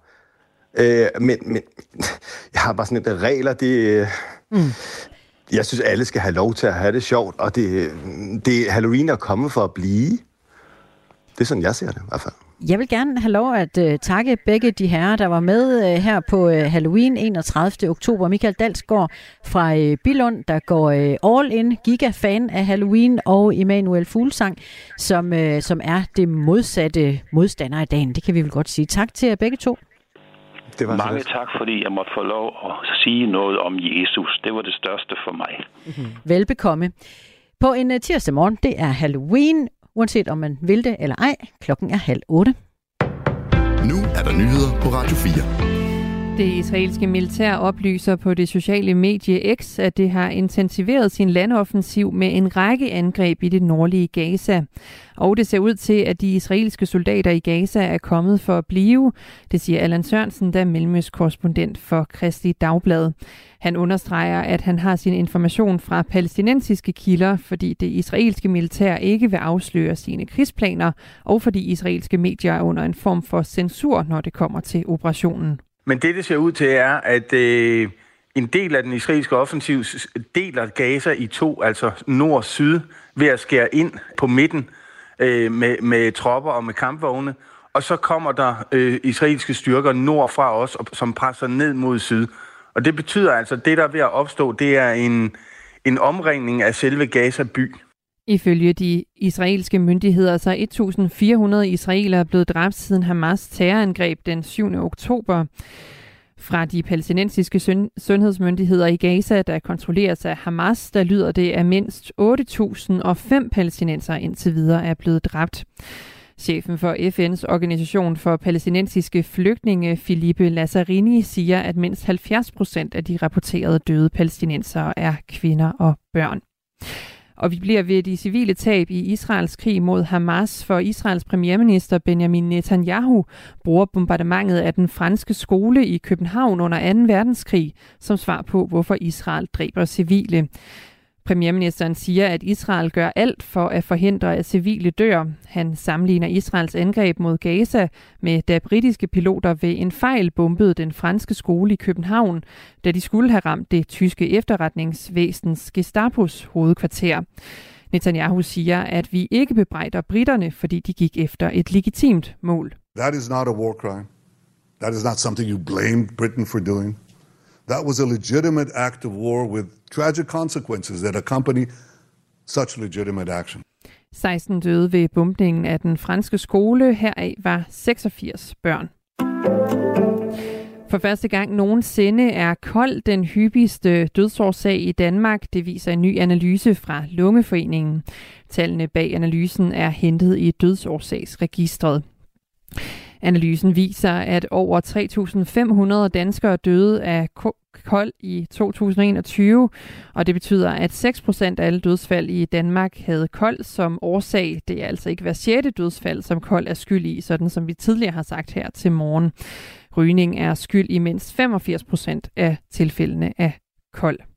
[SPEAKER 5] Øh, men, men *laughs* jeg har bare sådan et regler, det... Mm. Jeg synes, alle skal have lov til at have det sjovt, og det, det Halloween er kommet for at blive. Det er sådan, jeg ser det i hvert fald.
[SPEAKER 2] Jeg vil gerne have lov at uh, takke begge de herrer, der var med uh, her på uh, Halloween 31. oktober. Michael Dalsgaard fra uh, Bilund, der går uh, all in, giga-fan af Halloween, og Emanuel Fuglsang, som, uh, som er det modsatte modstander i dagen. Det kan vi vel godt sige. Tak til jer begge to.
[SPEAKER 6] Det var Mange tak, fordi jeg måtte få lov at sige noget om Jesus. Det var det største for mig.
[SPEAKER 2] Mm-hmm. Velbekomme. På en uh, tirsdag morgen, det er Halloween, uanset om man vil det eller ej. Klokken er halv otte.
[SPEAKER 1] Nu er der nyheder på Radio 4.
[SPEAKER 7] Det israelske militær oplyser på det sociale medie X, at det har intensiveret sin landoffensiv med en række angreb i det nordlige Gaza. Og det ser ud til, at de israelske soldater i Gaza er kommet for at blive, det siger Allan Sørensen, der er mellemøst korrespondent for Kristi Dagblad. Han understreger, at han har sin information fra palæstinensiske kilder, fordi det israelske militær ikke vil afsløre sine krigsplaner, og fordi israelske medier er under en form for censur, når det kommer til operationen.
[SPEAKER 8] Men det, det ser ud til, er, at øh, en del af den israelske offensiv deler Gaza i to, altså nord-syd, ved at skære ind på midten øh, med, med tropper og med kampvogne. Og så kommer der øh, israelske styrker nordfra os, som presser ned mod syd. Og det betyder altså, at det, der er ved at opstå, det er en, en omringning af selve Gaza by.
[SPEAKER 7] Ifølge de israelske myndigheder så er 1.400 israelere blevet dræbt siden Hamas terrorangreb den 7. oktober. Fra de palæstinensiske sundhedsmyndigheder i Gaza, der kontrolleres af Hamas, der lyder det, at mindst 8.005 palæstinenser indtil videre er blevet dræbt. Chefen for FN's organisation for palæstinensiske flygtninge, Filippe Lazzarini, siger, at mindst 70 procent af de rapporterede døde palæstinensere er kvinder og børn. Og vi bliver ved de civile tab i Israels krig mod Hamas, for Israels premierminister Benjamin Netanyahu bruger bombardementet af den franske skole i København under 2. verdenskrig som svar på, hvorfor Israel dræber civile. Premierministeren siger, at Israel gør alt for at forhindre, at civile dør. Han sammenligner Israels angreb mod Gaza med, da britiske piloter ved en fejl bombede den franske skole i København, da de skulle have ramt det tyske efterretningsvæsens Gestapos hovedkvarter. Netanyahu siger, at vi ikke bebrejder britterne, fordi de gik efter et legitimt mål.
[SPEAKER 9] That is not a war crime. That is not something you blame Britain for doing. That was a legitimate act of war with tragic consequences that accompany such legitimate action.
[SPEAKER 7] 16 døde ved bumpningen af den franske skole. Heraf var 86 børn. For første gang nogensinde er kold den hyppigste dødsårsag i Danmark. Det viser en ny analyse fra Lungeforeningen. Tallene bag analysen er hentet i dødsårsagsregistret. Analysen viser, at over 3.500 danskere døde af kold i 2021, og det betyder, at 6% af alle dødsfald i Danmark havde kold som årsag. Det er altså ikke hver sjette dødsfald, som kold er skyld i, sådan som vi tidligere har sagt her til morgen. Rygning er skyld i mindst 85% af tilfældene af kold.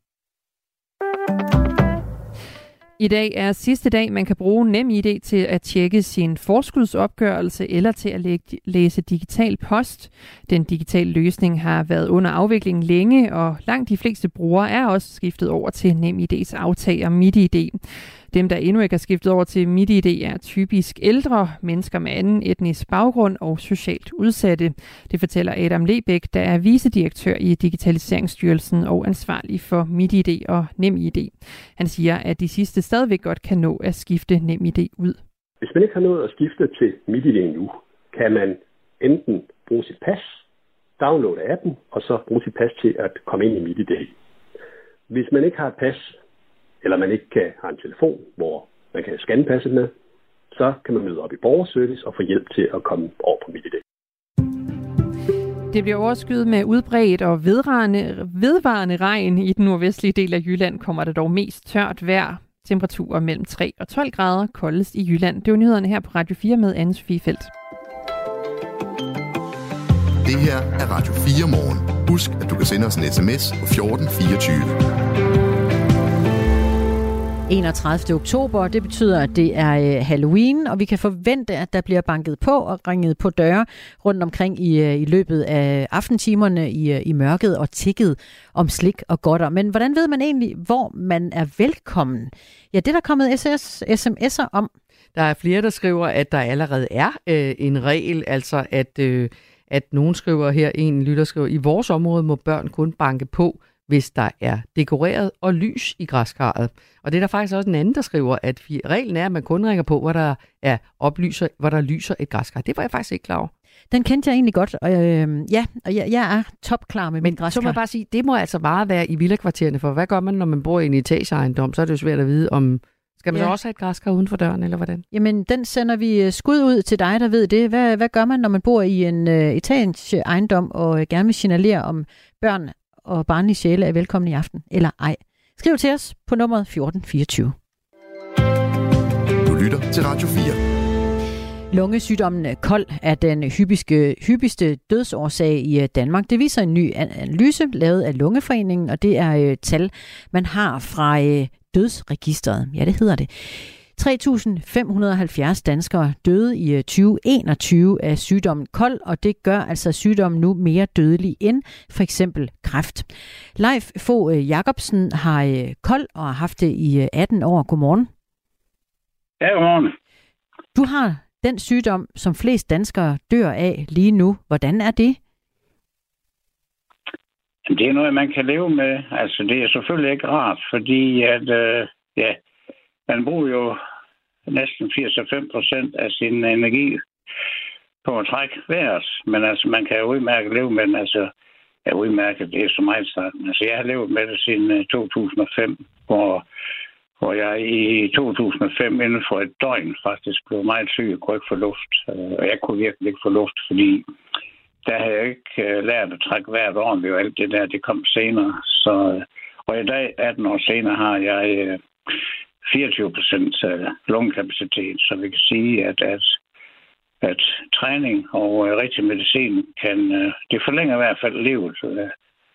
[SPEAKER 7] I dag er sidste dag, man kan bruge NemID til at tjekke sin forskudsopgørelse eller til at læse digital post. Den digitale løsning har været under afvikling længe, og langt de fleste brugere er også skiftet over til NemID's aftager MitID. Dem, der endnu ikke er skiftet over til MitID, er typisk ældre, mennesker med anden etnisk baggrund og socialt udsatte. Det fortæller Adam Lebæk, der er vicedirektør i Digitaliseringsstyrelsen og ansvarlig for MitID og NemID. Han siger, at de sidste stadigvæk godt kan nå at skifte NemID ud.
[SPEAKER 10] Hvis man ikke har nået at skifte til MitID endnu, kan man enten bruge sit pas, downloade appen, og så bruge sit pas til at komme ind i MitID. Hvis man ikke har et pas, eller man ikke kan have en telefon, hvor man kan scanne passet med, så kan man møde op i borgerservice og få hjælp til at komme over på MitID.
[SPEAKER 7] Det bliver overskyet med udbredt og vedvarende, vedvarende regn. I den nordvestlige del af Jylland kommer det dog mest tørt vejr. Temperaturer mellem 3 og 12 grader koldest i Jylland. Det var nyhederne her på Radio 4 med Anne Sofie Felt.
[SPEAKER 1] Det her er Radio 4 morgen. Husk, at du kan sende os en sms på 1424.
[SPEAKER 2] 31. oktober. Det betyder, at det er øh, Halloween, og vi kan forvente, at der bliver banket på og ringet på døre rundt omkring i, øh, i løbet af aftentimerne i, øh, i mørket og tikket om slik og godter. Men hvordan ved man egentlig, hvor man er velkommen? Ja, det er der kommet SS, sms'er om.
[SPEAKER 3] Der er flere, der skriver, at der allerede er øh, en regel, altså at, øh, at nogen skriver her, en lytter skriver, i vores område må børn kun banke på, hvis der er dekoreret og lys i græskarret. Og det er der faktisk også en anden, der skriver, at reglen er, at man kun ringer på, hvor der er oplyser, hvor der lyser et græskar. Det var jeg faktisk ikke klar over.
[SPEAKER 2] Den kendte jeg egentlig godt, og øh, ja, og jeg, jeg er topklar med
[SPEAKER 3] Men
[SPEAKER 2] min græskar.
[SPEAKER 3] så må jeg bare sige, det må altså bare være i villakvartererne, for hvad gør man, når man bor i en etageejendom? Så er det jo svært at vide, om Skal man ja. så også have et græskar uden for døren, eller hvordan?
[SPEAKER 2] Jamen, den sender vi øh, skud ud til dig, der ved det. Hvad, hvad gør man, når man bor i en uh, etage ejendom og uh, gerne vil signalere om børn og barnlige sjæle er velkomne i aften, eller ej? Skriv til os på nummeret 1424.
[SPEAKER 1] Du lytter til Radio 4.
[SPEAKER 2] Lungesygdommen kold er den hyppigste, hyppigste dødsårsag i Danmark. Det viser en ny analyse lavet af Lungeforeningen, og det er øh, tal, man har fra øh, dødsregistret. Ja, det hedder det. 3.570 danskere døde i 2021 øh, af sygdommen kold, og det gør altså sygdommen nu mere dødelig end for eksempel kræft. Leif Fogh øh, Jacobsen har øh, kold og har haft det i 18 år. Godmorgen.
[SPEAKER 11] Ja, godmorgen.
[SPEAKER 2] Du har den sygdom, som flest danskere dør af lige nu. Hvordan er det?
[SPEAKER 11] Det er noget, man kan leve med. Altså, det er selvfølgelig ikke rart, fordi at, øh, ja, man bruger jo næsten 85 procent af sin energi på at trække vejret. Men altså, man kan jo udmærket leve med den. Altså, jeg udmærket, det er så meget starten. Altså, jeg har levet med det siden øh, 2005, hvor, hvor jeg i 2005 inden for et døgn faktisk blev meget syg og kunne ikke få luft. Øh, og jeg kunne virkelig ikke få luft, fordi der havde jeg ikke øh, lært at trække vejret ordentligt, og alt det der, det kom senere. Så, og i dag, 18 år senere, har jeg 24 procent lungekapacitet, så vi kan sige, at, at, at træning og uh, rigtig medicin kan, uh, det forlænger i hvert fald livet uh,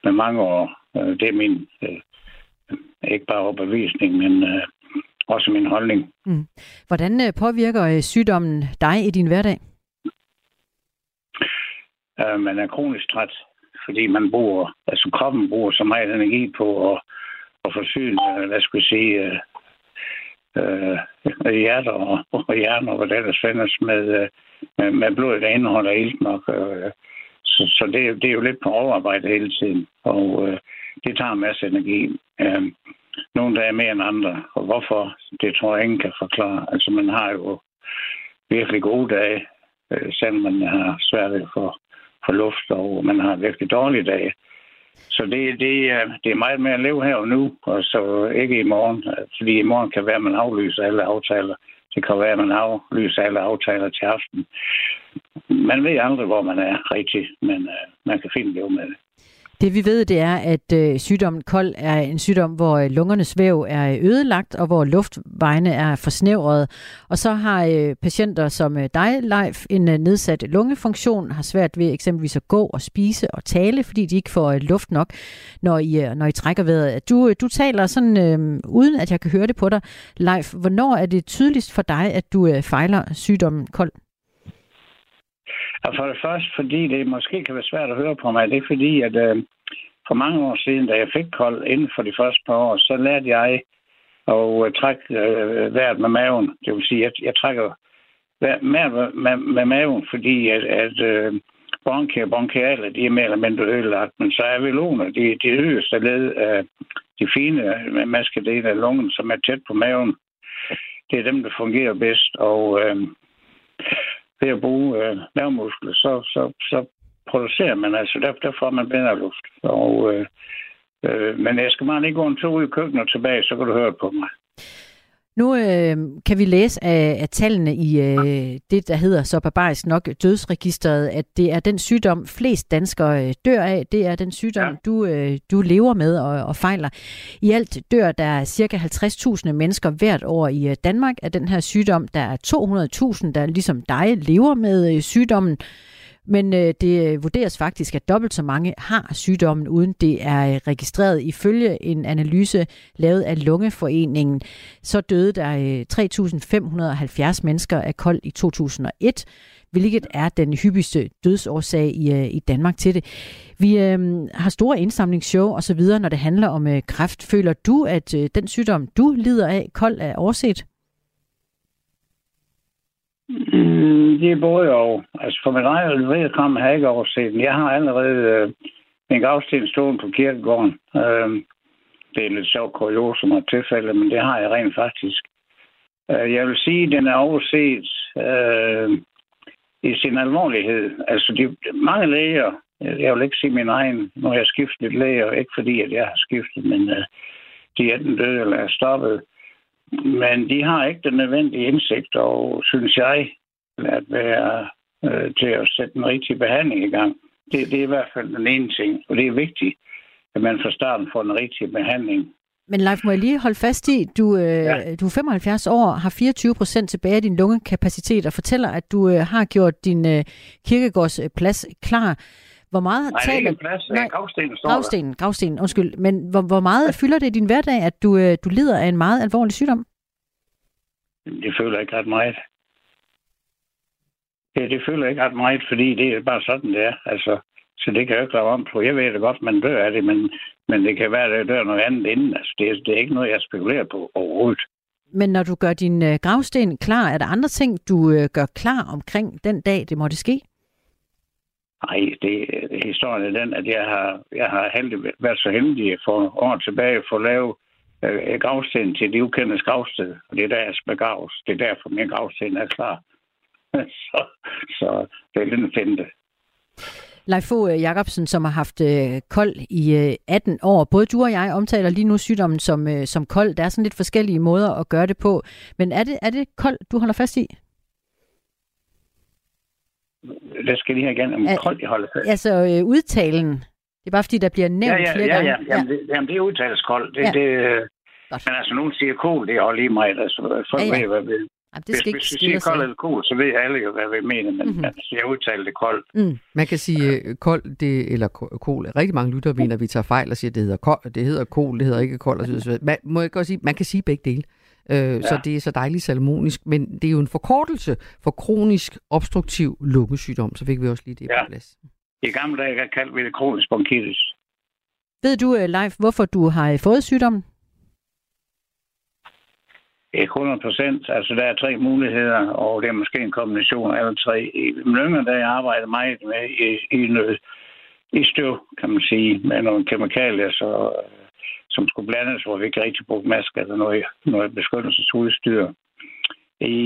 [SPEAKER 11] med mange år. Det er min, ikke bare overbevisning, men også min holdning. Mm.
[SPEAKER 2] Hvordan påvirker sygdommen dig i din hverdag?
[SPEAKER 11] Uh, man er kronisk træt, fordi man bruger, altså kroppen bruger så meget energi på at, at forsyne, hvad skal jeg sige, øh, hjerter og, og hjerner, og hvad der findes med, øh, med, med blodet, der indeholder ilt nok. Øh, så, så det, det er jo lidt på overarbejde hele tiden, og øh, det tager en masse energi. Øh, nogle dage mere end andre, og hvorfor, det tror jeg ingen kan forklare. Altså man har jo virkelig gode dage, øh, selvom man har svært ved at få, få luft, og man har virkelig dårlige dage. Øh, så det, det, øh, det er meget mere at leve her og nu, og så ikke i morgen. Øh, fordi i morgen kan være, at man aflyser alle aftaler. Det kan være, at man aflyser alle aftaler til aften. Man ved aldrig, hvor man er rigtig, men uh, man kan finde det med det.
[SPEAKER 2] Det vi ved, det er, at øh, sygdommen kold er en sygdom, hvor øh, lungernes væv er øh, ødelagt, og hvor luftvejene er forsnævret. Og så har øh, patienter som øh, dig, Leif, en øh, nedsat lungefunktion, har svært ved eksempelvis at gå og spise og tale, fordi de ikke får øh, luft nok, når I, øh, når I trækker vejret. Du, øh, du taler sådan, øh, uden at jeg kan høre det på dig. Leif, hvornår er det tydeligst for dig, at du øh, fejler sygdommen kold?
[SPEAKER 11] Og for det første, fordi det måske kan være svært at høre på mig, det er fordi, at øh, for mange år siden, da jeg fik kold inden for de første par år, så lærte jeg at øh, trække øh, vejret med maven. Det vil sige, at jeg trækker vejret med, med, med maven, fordi at, at øh, bronke og bronchiale, de er mere eller mindre ødelagt, men så er veloner, de, de yderste led af de fine maskedele af lungen, som er tæt på maven. Det er dem, der fungerer bedst, og øh, ved at bruge øh, nervemuskler, så, så, så producerer man altså, der, der får man bedre luft. Og, øh, øh, men jeg skal bare lige gå en tur ud i køkkenet og tilbage, så kan du høre på mig.
[SPEAKER 2] Nu øh, kan vi læse af, af tallene i øh, det, der hedder så barbarisk nok dødsregistret, at det er den sygdom, flest danskere øh, dør af. Det er den sygdom, ja. du, øh, du lever med og, og fejler. I alt dør der cirka 50.000 mennesker hvert år i øh, Danmark af den her sygdom. Der er 200.000, der ligesom dig lever med øh, sygdommen. Men øh, det øh, vurderes faktisk, at dobbelt så mange har sygdommen, uden det er øh, registreret. Ifølge en analyse lavet af Lungeforeningen, så døde der øh, 3.570 mennesker af kold i 2001 hvilket er den hyppigste dødsårsag i, øh, i Danmark til det. Vi øh, har store indsamlingsshow og så videre, når det handler om øh, kræft. Føler du, at øh, den sygdom, du lider af, kold er overset?
[SPEAKER 11] Mm, det er både og. Altså for min egen vedkommende har jeg ikke overset den. Jeg har allerede øh, en gravsten stående på kirkegården. Øh, det er en lidt sjov kurios som har tilfælde, men det har jeg rent faktisk. Øh, jeg vil sige, at den er overset øh, i sin alvorlighed. Altså de, mange læger, øh, jeg vil ikke sige min egen, når jeg har skiftet læger, ikke fordi at jeg har skiftet, men øh, de er enten døde eller er stoppet men de har ikke den nødvendige indsigt, og synes jeg, at være øh, til at sætte den rigtige behandling i gang. Det, det er i hvert fald den ene ting, og det er vigtigt, at man fra starten får den rigtige behandling.
[SPEAKER 2] Men Leif, må jeg lige holde fast i, du, øh, ja. du er 75 år, har 24 procent tilbage af din lungekapacitet og fortæller, at du øh, har gjort din øh, kirkegårdsplads klar. Hvor meget
[SPEAKER 11] Nej,
[SPEAKER 2] taler...
[SPEAKER 11] det er ikke en plads. Nej, gravstenen står
[SPEAKER 2] gravstenen, gravstenen, undskyld. Men hvor, hvor meget fylder det i din hverdag, at du, øh, du lider af en meget alvorlig sygdom?
[SPEAKER 11] Det føler ikke ret meget. Det, det føler ikke ret meget, fordi det er bare sådan, det er. Altså, så det kan jeg ikke lave om på. Jeg ved det godt, man dør af det, men, men det kan være, at der dør noget andet inden. Altså, det, det er ikke noget, jeg spekulerer på overhovedet.
[SPEAKER 2] Men når du gør din øh, gravsten klar, er der andre ting, du øh, gør klar omkring den dag, det måtte ske?
[SPEAKER 11] Nej, det, historien er den, at jeg har, jeg har heldig, været så heldig for år tilbage for at lave øh, gravsten til det ukendte gravsted. Og det er der, jeg skal begraves. Det er derfor, min gravsten er klar. *laughs* så, så det er den finte.
[SPEAKER 2] Leif Fogh Jacobsen, som har haft øh, kold i øh, 18 år. Både du og jeg omtaler lige nu sygdommen som, øh, som kold. Der er sådan lidt forskellige måder at gøre det på. Men er det, er det kold, du holder fast i?
[SPEAKER 11] Det skal lige have igen, om kold holder fast.
[SPEAKER 2] Altså øh, udtalen. Det er bare fordi, der bliver nævnt
[SPEAKER 11] ja, ja,
[SPEAKER 2] flere
[SPEAKER 11] ja,
[SPEAKER 2] gange.
[SPEAKER 11] ja. Jamen, det, jamen, det er udtales koldt. Det,
[SPEAKER 2] Ja.
[SPEAKER 11] ja. det, øh,
[SPEAKER 2] Godt.
[SPEAKER 11] men altså, nogen siger kol, det er også lige meget. Altså, folk
[SPEAKER 2] Ja,
[SPEAKER 11] ja,
[SPEAKER 2] ja.
[SPEAKER 11] ja. ved, hvad vi...
[SPEAKER 2] Jamen, det
[SPEAKER 11] Hvis,
[SPEAKER 2] skal ikke
[SPEAKER 11] hvis vi siger kold eller kol, så ved alle jo, hvad vi mener, men
[SPEAKER 2] Mhm.
[SPEAKER 11] mm-hmm. altså, jeg udtaler det koldt.
[SPEAKER 2] Mm.
[SPEAKER 3] Man kan sige øh, kold, det, eller ko- kol. Rigtig mange lyttere mener, at vi tager fejl og siger, at det hedder, kold, det hedder kol, det hedder ikke kold. Og så. Man, må jeg godt sige, man kan sige begge dele. Øh, ja. Så det er så dejligt salmonisk, men det er jo en forkortelse for kronisk obstruktiv lungesygdom. Så fik vi også lige det
[SPEAKER 11] Ja.
[SPEAKER 3] på plads.
[SPEAKER 11] I gamle dage kaldte vi det kronisk bronkitis.
[SPEAKER 2] Ved du, øh, Leif, hvorfor du har øh, fået sygdommen?
[SPEAKER 11] Ikke 100 procent. Altså, der er tre muligheder, og det er måske en kombination af alle tre. I yngre dage arbejdede meget med i, i, noget, i støv, kan man sige, med nogle kemikalier, så, som skulle blandes, hvor vi ikke rigtig brugte masker eller noget, noget beskyttelsesudstyr. I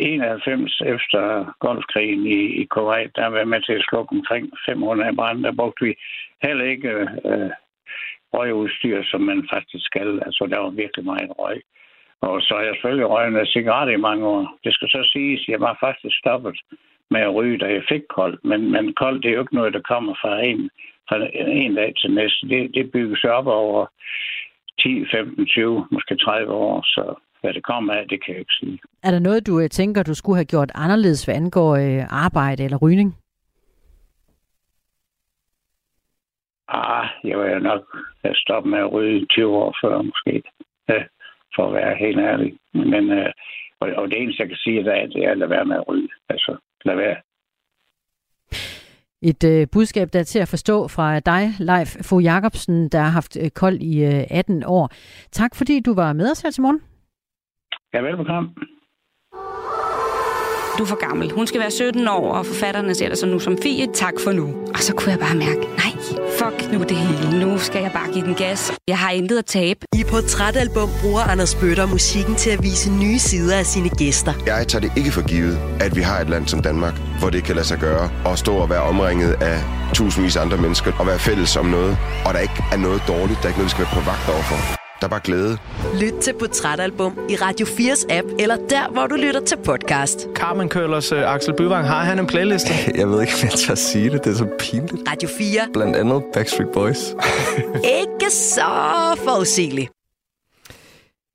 [SPEAKER 11] 91 efter Golfkrigen i, i Kuwait, der var med til at slukke omkring 500 brænde. Der brugte vi heller ikke øh, røgudstyr, som man faktisk skal. Altså, der var virkelig meget røg. Og så har jeg selvfølgelig røget en cigaret i mange år. Det skal så siges, at jeg var faktisk stoppet med at ryge, da jeg fik koldt. Men, men koldt, det er jo ikke noget, der kommer fra en, fra en dag til næste. Det, det bygges op over 10, 15, 20, måske 30 år. Så hvad det kommer af, det kan jeg ikke sige.
[SPEAKER 2] Er der noget, du øh, tænker, du skulle have gjort anderledes, hvad angår øh, arbejde eller rygning?
[SPEAKER 11] Ah, jeg vil nok have stoppet med at ryge 20 år før, måske. Ja, for at være helt ærlig. Men, øh, og, og det eneste, jeg kan sige, det det er at lade være med at ryge. Altså, lad være.
[SPEAKER 2] Et øh, budskab, der er til at forstå fra dig, Leif Fogh Jacobsen, der har haft øh, kold i øh, 18 år. Tak fordi du var med os her til morgen.
[SPEAKER 11] Ja, velbekomme.
[SPEAKER 12] Du er for gammel. Hun skal være 17 år, og forfatterne ser dig så nu som Fie. Tak for nu. Og så kunne jeg bare mærke, nej, fuck nu det hele. Nu skal jeg bare give den gas. Jeg har intet at tabe.
[SPEAKER 13] I Portrætalbum bruger Anders Bøtter musikken til at vise nye sider af sine gæster.
[SPEAKER 14] Jeg tager det ikke for givet, at vi har et land som Danmark, hvor det kan lade sig gøre at stå og være omringet af tusindvis af andre mennesker og være fælles om noget, og der ikke er noget dårligt, der er ikke noget, vi skal være på vagt overfor. Der er bare glæde.
[SPEAKER 13] Lyt til Portrætalbum i Radio 4's app, eller der, hvor du lytter til podcast.
[SPEAKER 15] Carmen Køllers uh, Axel Byvang, har han en playliste? *laughs*
[SPEAKER 16] Jeg ved ikke, om jeg tør sige det. Det er så pinligt.
[SPEAKER 13] Radio 4.
[SPEAKER 16] Blandt andet Backstreet Boys.
[SPEAKER 13] Ikke så forudsigeligt.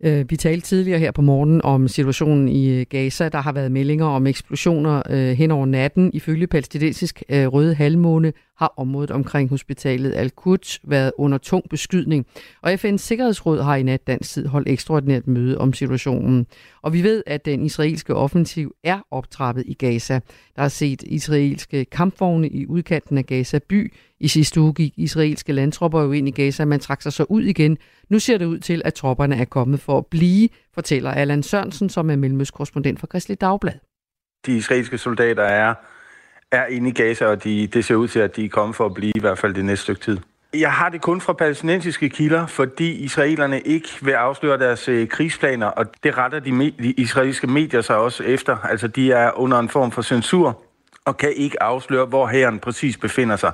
[SPEAKER 3] Øh, Vi talte tidligere her på morgen om situationen i øh, Gaza. Der har været meldinger om eksplosioner øh, hen over natten. Ifølge palæstinensisk øh, Røde Halvmåne har området omkring hospitalet Al-Quds været under tung beskydning. Og FN's Sikkerhedsråd har i nat dansk tid holdt ekstraordinært møde om situationen. Og vi ved, at den israelske offensiv er optrappet i Gaza. Der er set israelske kampvogne i udkanten af Gaza by. I sidste uge gik israelske landtropper jo ind i Gaza, man trak sig så ud igen. Nu ser det ud til, at tropperne er kommet for at blive, fortæller Allan Sørensen, som er mellemøstkorrespondent for Kristelig Dagblad.
[SPEAKER 8] De israelske soldater er, er inde i Gaza, og de, det ser ud til, at de er kommet for at blive i hvert fald det næste stykke tid. Jeg har det kun fra palæstinensiske kilder, fordi israelerne ikke vil afsløre deres øh, krigsplaner, og det retter de, me- de israelske medier sig også efter. Altså, de er under en form for censur og kan ikke afsløre, hvor hæren præcis befinder sig.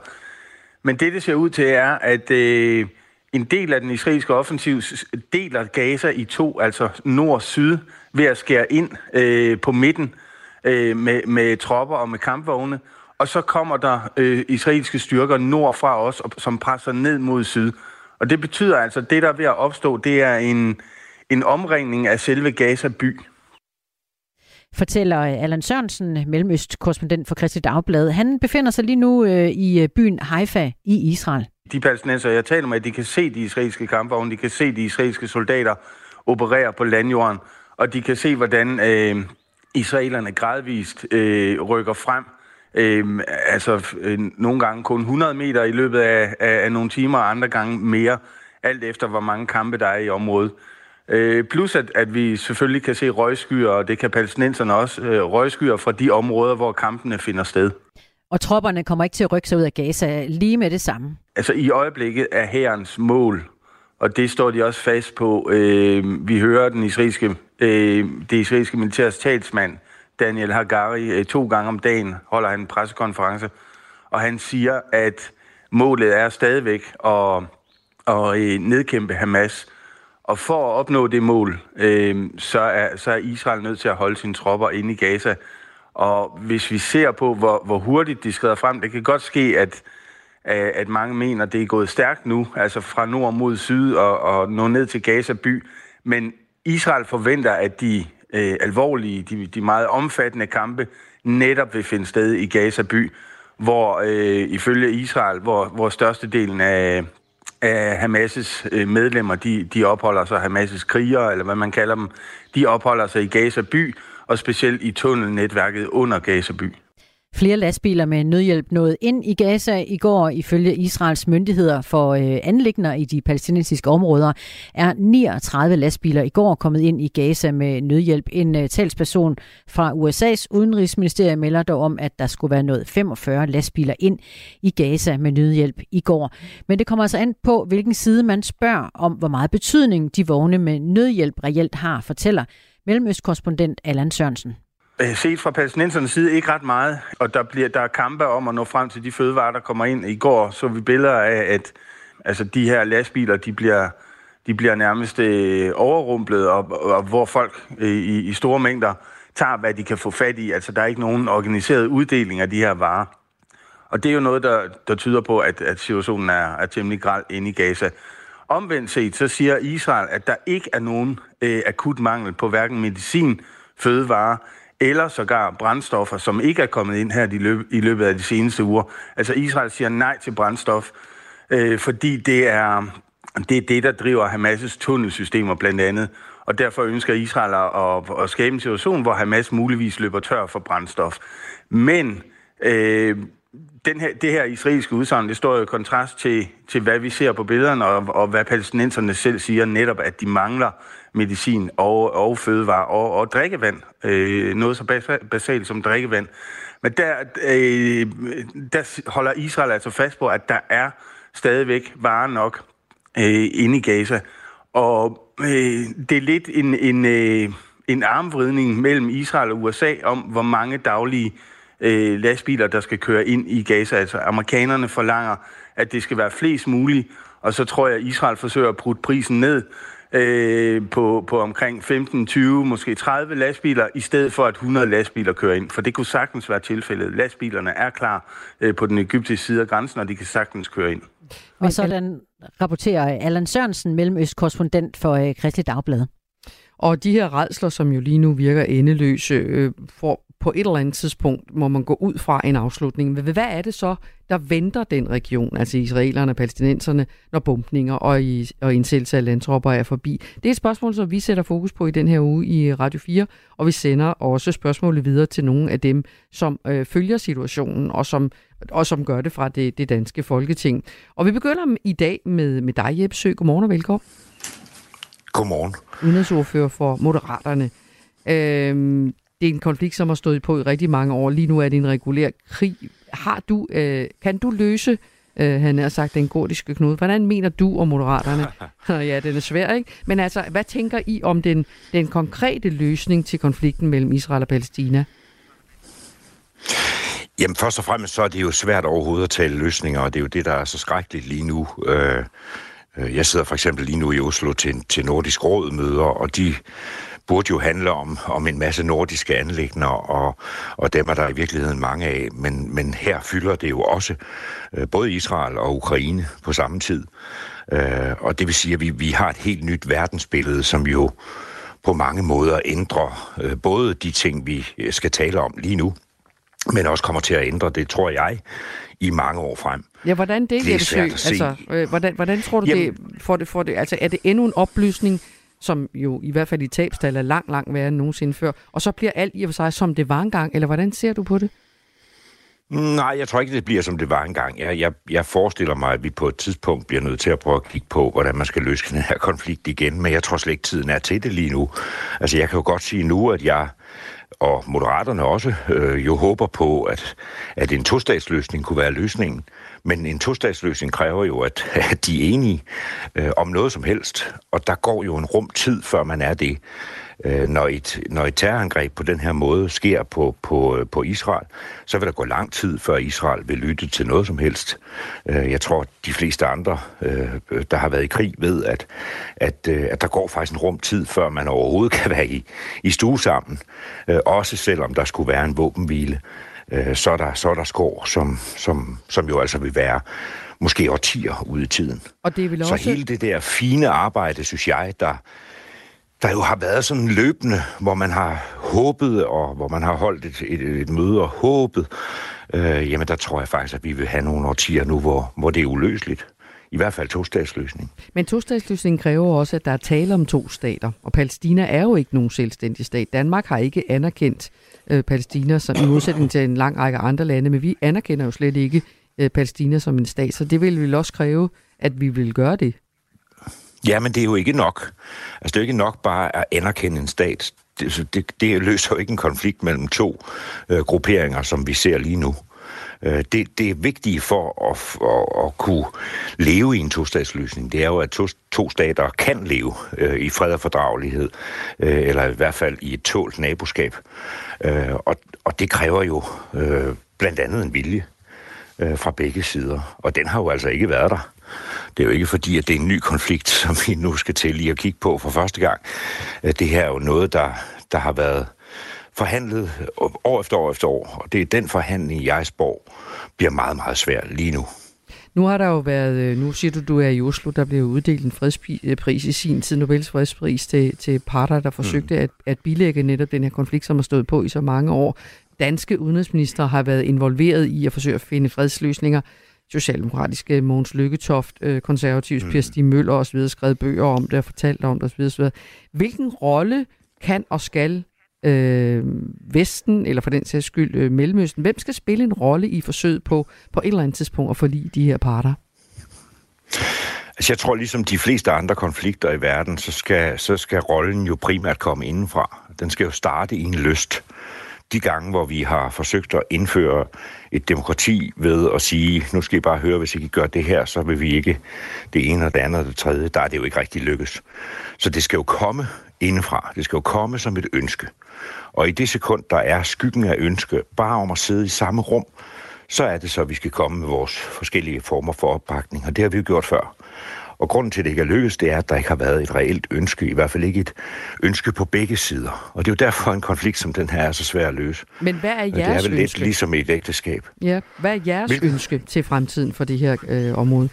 [SPEAKER 8] Men det, det ser ud til, er, at øh, en del af den israelske offensiv deler Gaza i to, altså nord-syd, ved at skære ind øh, på midten øh, med, med tropper og med kampvogne. Og så kommer der øh, israelske styrker nordfra os, som presser ned mod syd. Og det betyder altså, at det, der er ved at opstå, det er en, en omringning af selve Gaza by
[SPEAKER 2] fortæller øh, Allan Sørensen, Mellemøst-korrespondent for Kristelig Dagblad. Han befinder sig lige nu øh, i øh, byen Haifa i Israel.
[SPEAKER 8] De palæstinenser, jeg taler med, de kan se de israelske kampvogne, de kan se de israelske soldater operere på landjorden, og de kan se, hvordan øh, israelerne gradvist øh, rykker frem. Øh, altså øh, nogle gange kun 100 meter i løbet af, af, af nogle timer, og andre gange mere, alt efter hvor mange kampe der er i området. Øh, plus at, at vi selvfølgelig kan se røgskyer, og det kan palæstinenserne også, øh, røgskyer fra de områder, hvor kampene finder sted.
[SPEAKER 2] Og tropperne kommer ikke til at rykke sig ud af Gaza lige med det samme?
[SPEAKER 8] Altså i øjeblikket er herrens mål, og det står de også fast på. Øh, vi hører den israelske, øh, det israelske militærs talsmand, Daniel Hagari, øh, to gange om dagen holder han en pressekonference, og han siger, at målet er stadigvæk at, at øh, nedkæmpe Hamas. Og for at opnå det mål, øh, så, er, så er Israel nødt til at holde sine tropper inde i Gaza. Og hvis vi ser på, hvor, hvor hurtigt de skrider frem, det kan godt ske, at, at mange mener, at det er gået stærkt nu, altså fra nord mod syd og, og nå ned til Gaza by. Men Israel forventer, at de øh, alvorlige, de, de meget omfattende kampe netop vil finde sted i Gaza by, hvor øh, ifølge Israel, hvor, hvor størstedelen af, af Hamas' medlemmer, de, de opholder sig, Hamas' krigere, eller hvad man kalder dem, de opholder sig i Gaza by, og specielt i tunnelnetværket under Gaza by.
[SPEAKER 2] Flere lastbiler med nødhjælp nåede ind i Gaza i går. Ifølge Israels myndigheder for øh, anlægner i de palæstinensiske områder er 39 lastbiler i går kommet ind i Gaza med nødhjælp. En øh, talsperson fra USA's udenrigsministerium melder dog om, at der skulle være nået 45 lastbiler ind i Gaza med nødhjælp i går. Men det kommer altså an på, hvilken side man spørger om, hvor meget betydning de vogne med nødhjælp reelt har, fortæller Mellemøstkorrespondent Allan Sørensen.
[SPEAKER 8] Øh, set fra palæstinensernes side ikke ret meget, og der, bliver, der er kampe om at nå frem til de fødevarer, der kommer ind. I går så vi billeder af, at altså, de her lastbiler, de bliver, de bliver nærmest øh, overrumplet, og, og hvor folk øh, i, i store mængder tager, hvad de kan få fat i. Altså, der er ikke nogen organiseret uddeling af de her varer. Og det er jo noget, der, der tyder på, at, at situationen er, er temmelig græld inde i Gaza. Omvendt set, så siger Israel, at der ikke er nogen øh, akut mangel på hverken medicin, fødevarer eller sågar brændstoffer, som ikke er kommet ind her i løbet af de seneste uger. Altså Israel siger nej til brændstof, øh, fordi det er, det er det, der driver Hamas' tunnelsystemer blandt andet. Og derfor ønsker Israel at, at skabe en situation, hvor Hamas muligvis løber tør for brændstof. Men øh, den her, det her israelske udsagn, det står jo i kontrast til, til hvad vi ser på billederne, og, og hvad palæstinenserne selv siger, netop at de mangler medicin og, og fødevarer og, og drikkevand. Øh, noget så basalt som drikkevand. Men der, øh, der holder Israel altså fast på, at der er stadigvæk varer nok øh, inde i Gaza. Og øh, det er lidt en, en, øh, en armvridning mellem Israel og USA om, hvor mange daglige øh, lastbiler, der skal køre ind i Gaza. Altså amerikanerne forlanger, at det skal være flest muligt, og så tror jeg, at Israel forsøger at putte prisen ned øh, på, på omkring 15, 20, måske 30 lastbiler, i stedet for at 100 lastbiler kører ind. For det kunne sagtens være tilfældet. Lastbilerne er klar øh, på den egyptiske side af grænsen, og de kan sagtens køre ind.
[SPEAKER 2] Og sådan rapporterer Allan Sørensen, Mellemøst-korrespondent for øh, Kristelig Dagblad.
[SPEAKER 3] Og de her redsler, som jo lige nu virker endeløse, øh, får på et eller andet tidspunkt må man gå ud fra en afslutning. Men hvad er det så, der venter den region, altså israelerne og palæstinenserne, når bumpninger og, i, og indsættelse af landtropper er forbi? Det er et spørgsmål, som vi sætter fokus på i den her uge i Radio 4, og vi sender også spørgsmålet videre til nogle af dem, som øh, følger situationen og som, og som gør det fra det, det danske folketing. Og vi begynder i dag med, med dig, Jeppe Sø. Godmorgen og velkommen.
[SPEAKER 17] Godmorgen.
[SPEAKER 3] Udenrigsordfører for Moderaterne. Øhm, det er en konflikt, som har stået på i rigtig mange år. Lige nu er det en regulær krig. Har du, øh, kan du løse, øh, han har sagt, den gordiske knude? Hvordan mener du om Moderaterne? *laughs* ja, den er svær, ikke? Men altså, hvad tænker I om den, den konkrete løsning til konflikten mellem Israel og Palæstina?
[SPEAKER 17] Jamen først og fremmest så er det jo svært overhovedet at tale løsninger, og det er jo det, der er så skrækkeligt lige nu. Øh,
[SPEAKER 18] Øh, Jeg sidder for eksempel lige nu i Oslo til, til Nordisk Råd-møder, og de burde jo handle om, om en masse nordiske anlægner, og, og dem er der i virkeligheden mange af. Men, men her fylder det jo også øh, både Israel og Ukraine på samme tid. Øh, og det vil sige, at vi, vi har et helt nyt verdensbillede, som jo på mange måder ændrer øh, både de ting, vi skal tale om lige nu, men også kommer til at ændre det, tror jeg, i mange år frem.
[SPEAKER 3] Ja, hvordan det,
[SPEAKER 18] Det er
[SPEAKER 3] Jeppe. Altså, øh, hvordan, hvordan tror du
[SPEAKER 18] Jamen-
[SPEAKER 3] det, får det, får det, altså er det endnu en oplysning, som jo i hvert fald i tabstal er langt, langt værre end nogensinde før, og så bliver alt i og for sig, som det var engang, eller hvordan ser du på det?
[SPEAKER 18] Nej, jeg tror ikke, det bliver, som det var engang. Jeg, jeg, jeg forestiller mig, at vi på et tidspunkt bliver nødt til at prøve at kigge på, hvordan man skal løse den her konflikt igen, men jeg tror slet ikke, tiden er til det lige nu. Altså, jeg kan jo godt sige nu, at jeg og Moderaterne også øh, jo håber på, at, at en tostatsløsning kunne være løsningen. Men en tostatsløsning kræver jo, at, *laughs* at de er enige øh, om noget som helst, og der går jo en rum tid, før man er det. Øh, når, et, når et terrorangreb på den her måde sker på, på, øh, på Israel, så vil der gå lang tid, før Israel vil lytte til noget som helst. Øh, jeg tror, at de fleste andre, øh, der har været i krig, ved, at, at, øh, at der går faktisk en rum tid, før man overhovedet *laughs* kan være i, i stue sammen. Øh, også selvom der skulle være en våbenhvile, øh, så, er der, så er der skår, som, som, som jo altså vil være måske årtier ude i tiden.
[SPEAKER 3] Og det er vel
[SPEAKER 18] Så
[SPEAKER 3] også...
[SPEAKER 18] hele det der fine arbejde, synes jeg, der, der jo har været sådan løbende, hvor man har håbet, og hvor man har holdt et, et, et møde og håbet, øh, jamen der tror jeg faktisk, at vi vil have nogle årtier nu, hvor, hvor det er uløseligt. I hvert fald to-statsløsning.
[SPEAKER 3] Men tostatsløsningen kræver også, at der er tale om to stater, og Palæstina er jo ikke nogen selvstændig stat. Danmark har ikke anerkendt øh, Palæstina som, i modsætning til en lang række andre lande, men vi anerkender jo slet ikke øh, Palæstina som en stat, så det vil vel også kræve, at vi vil gøre det.
[SPEAKER 18] Ja, men det er jo ikke nok. Altså, det er jo ikke nok bare at anerkende en stat. Det, det, det løser jo ikke en konflikt mellem to øh, grupperinger, som vi ser lige nu. Øh, det, det er vigtigt for at, at, at kunne leve i en tostatsløsning. Det er jo, at to, to stater kan leve øh, i fred og fordragelighed, øh, eller i hvert fald i et tålt naboskab. Øh, og, og det kræver jo øh, blandt andet en vilje øh, fra begge sider. Og den har jo altså ikke været der. Det er jo ikke fordi, at det er en ny konflikt, *laughs* som vi nu skal til lige at kigge på for første gang. Øh, det her er jo noget, der, der har været forhandlet år efter år efter år. Og det er den forhandling, jeg spår, bliver meget, meget svær lige nu.
[SPEAKER 3] Nu har der jo været, øh, nu siger du, du er i Oslo, der blev uddelt en fredspris i sin tid, Nobels fredspris til, til parter, der forsøgte mm. at, at bilægge netop den her konflikt, som har stået på i så mange år. Danske udenrigsminister har været involveret i at forsøge at finde fredsløsninger. Socialdemokratiske Mogens Lykketoft, øh, konservativs mm. Per Stig Møller osv. skrevet bøger om det og fortalt om det osv. osv. Hvilken rolle kan og skal øh, Vesten, eller for den sags skyld øh, Mellemøsten, hvem skal spille en rolle i forsøget på, på et eller andet tidspunkt at forlige de her parter?
[SPEAKER 18] Altså jeg tror ligesom de fleste andre konflikter i verden, så skal, så skal rollen jo primært komme indenfra. Den skal jo starte i en lyst. De gange, hvor vi har forsøgt at indføre et demokrati ved at sige, nu skal I bare høre, hvis I ikke gør det her, så vil vi ikke det ene og det andet og det tredje. Der er det jo ikke rigtig lykkes. Så det skal jo komme indefra. Det skal jo komme som et ønske. Og i det sekund, der er skyggen af ønske, bare om at sidde i samme rum, så er det så, at vi skal komme med vores forskellige former for opbakning. Og det har vi jo gjort før. Og grunden til, at det ikke er lykkedes, det er, at der ikke har været et reelt ønske, i hvert fald ikke et ønske på begge sider. Og det er jo derfor, en konflikt som den her er så svær at løse.
[SPEAKER 3] Men hvad er
[SPEAKER 18] det
[SPEAKER 3] jeres
[SPEAKER 18] er vel lidt
[SPEAKER 3] ønske?
[SPEAKER 18] ligesom i et ægteskab.
[SPEAKER 3] Ja, hvad er jeres
[SPEAKER 18] Hvilken-
[SPEAKER 3] ønske til fremtiden for det her øh, område?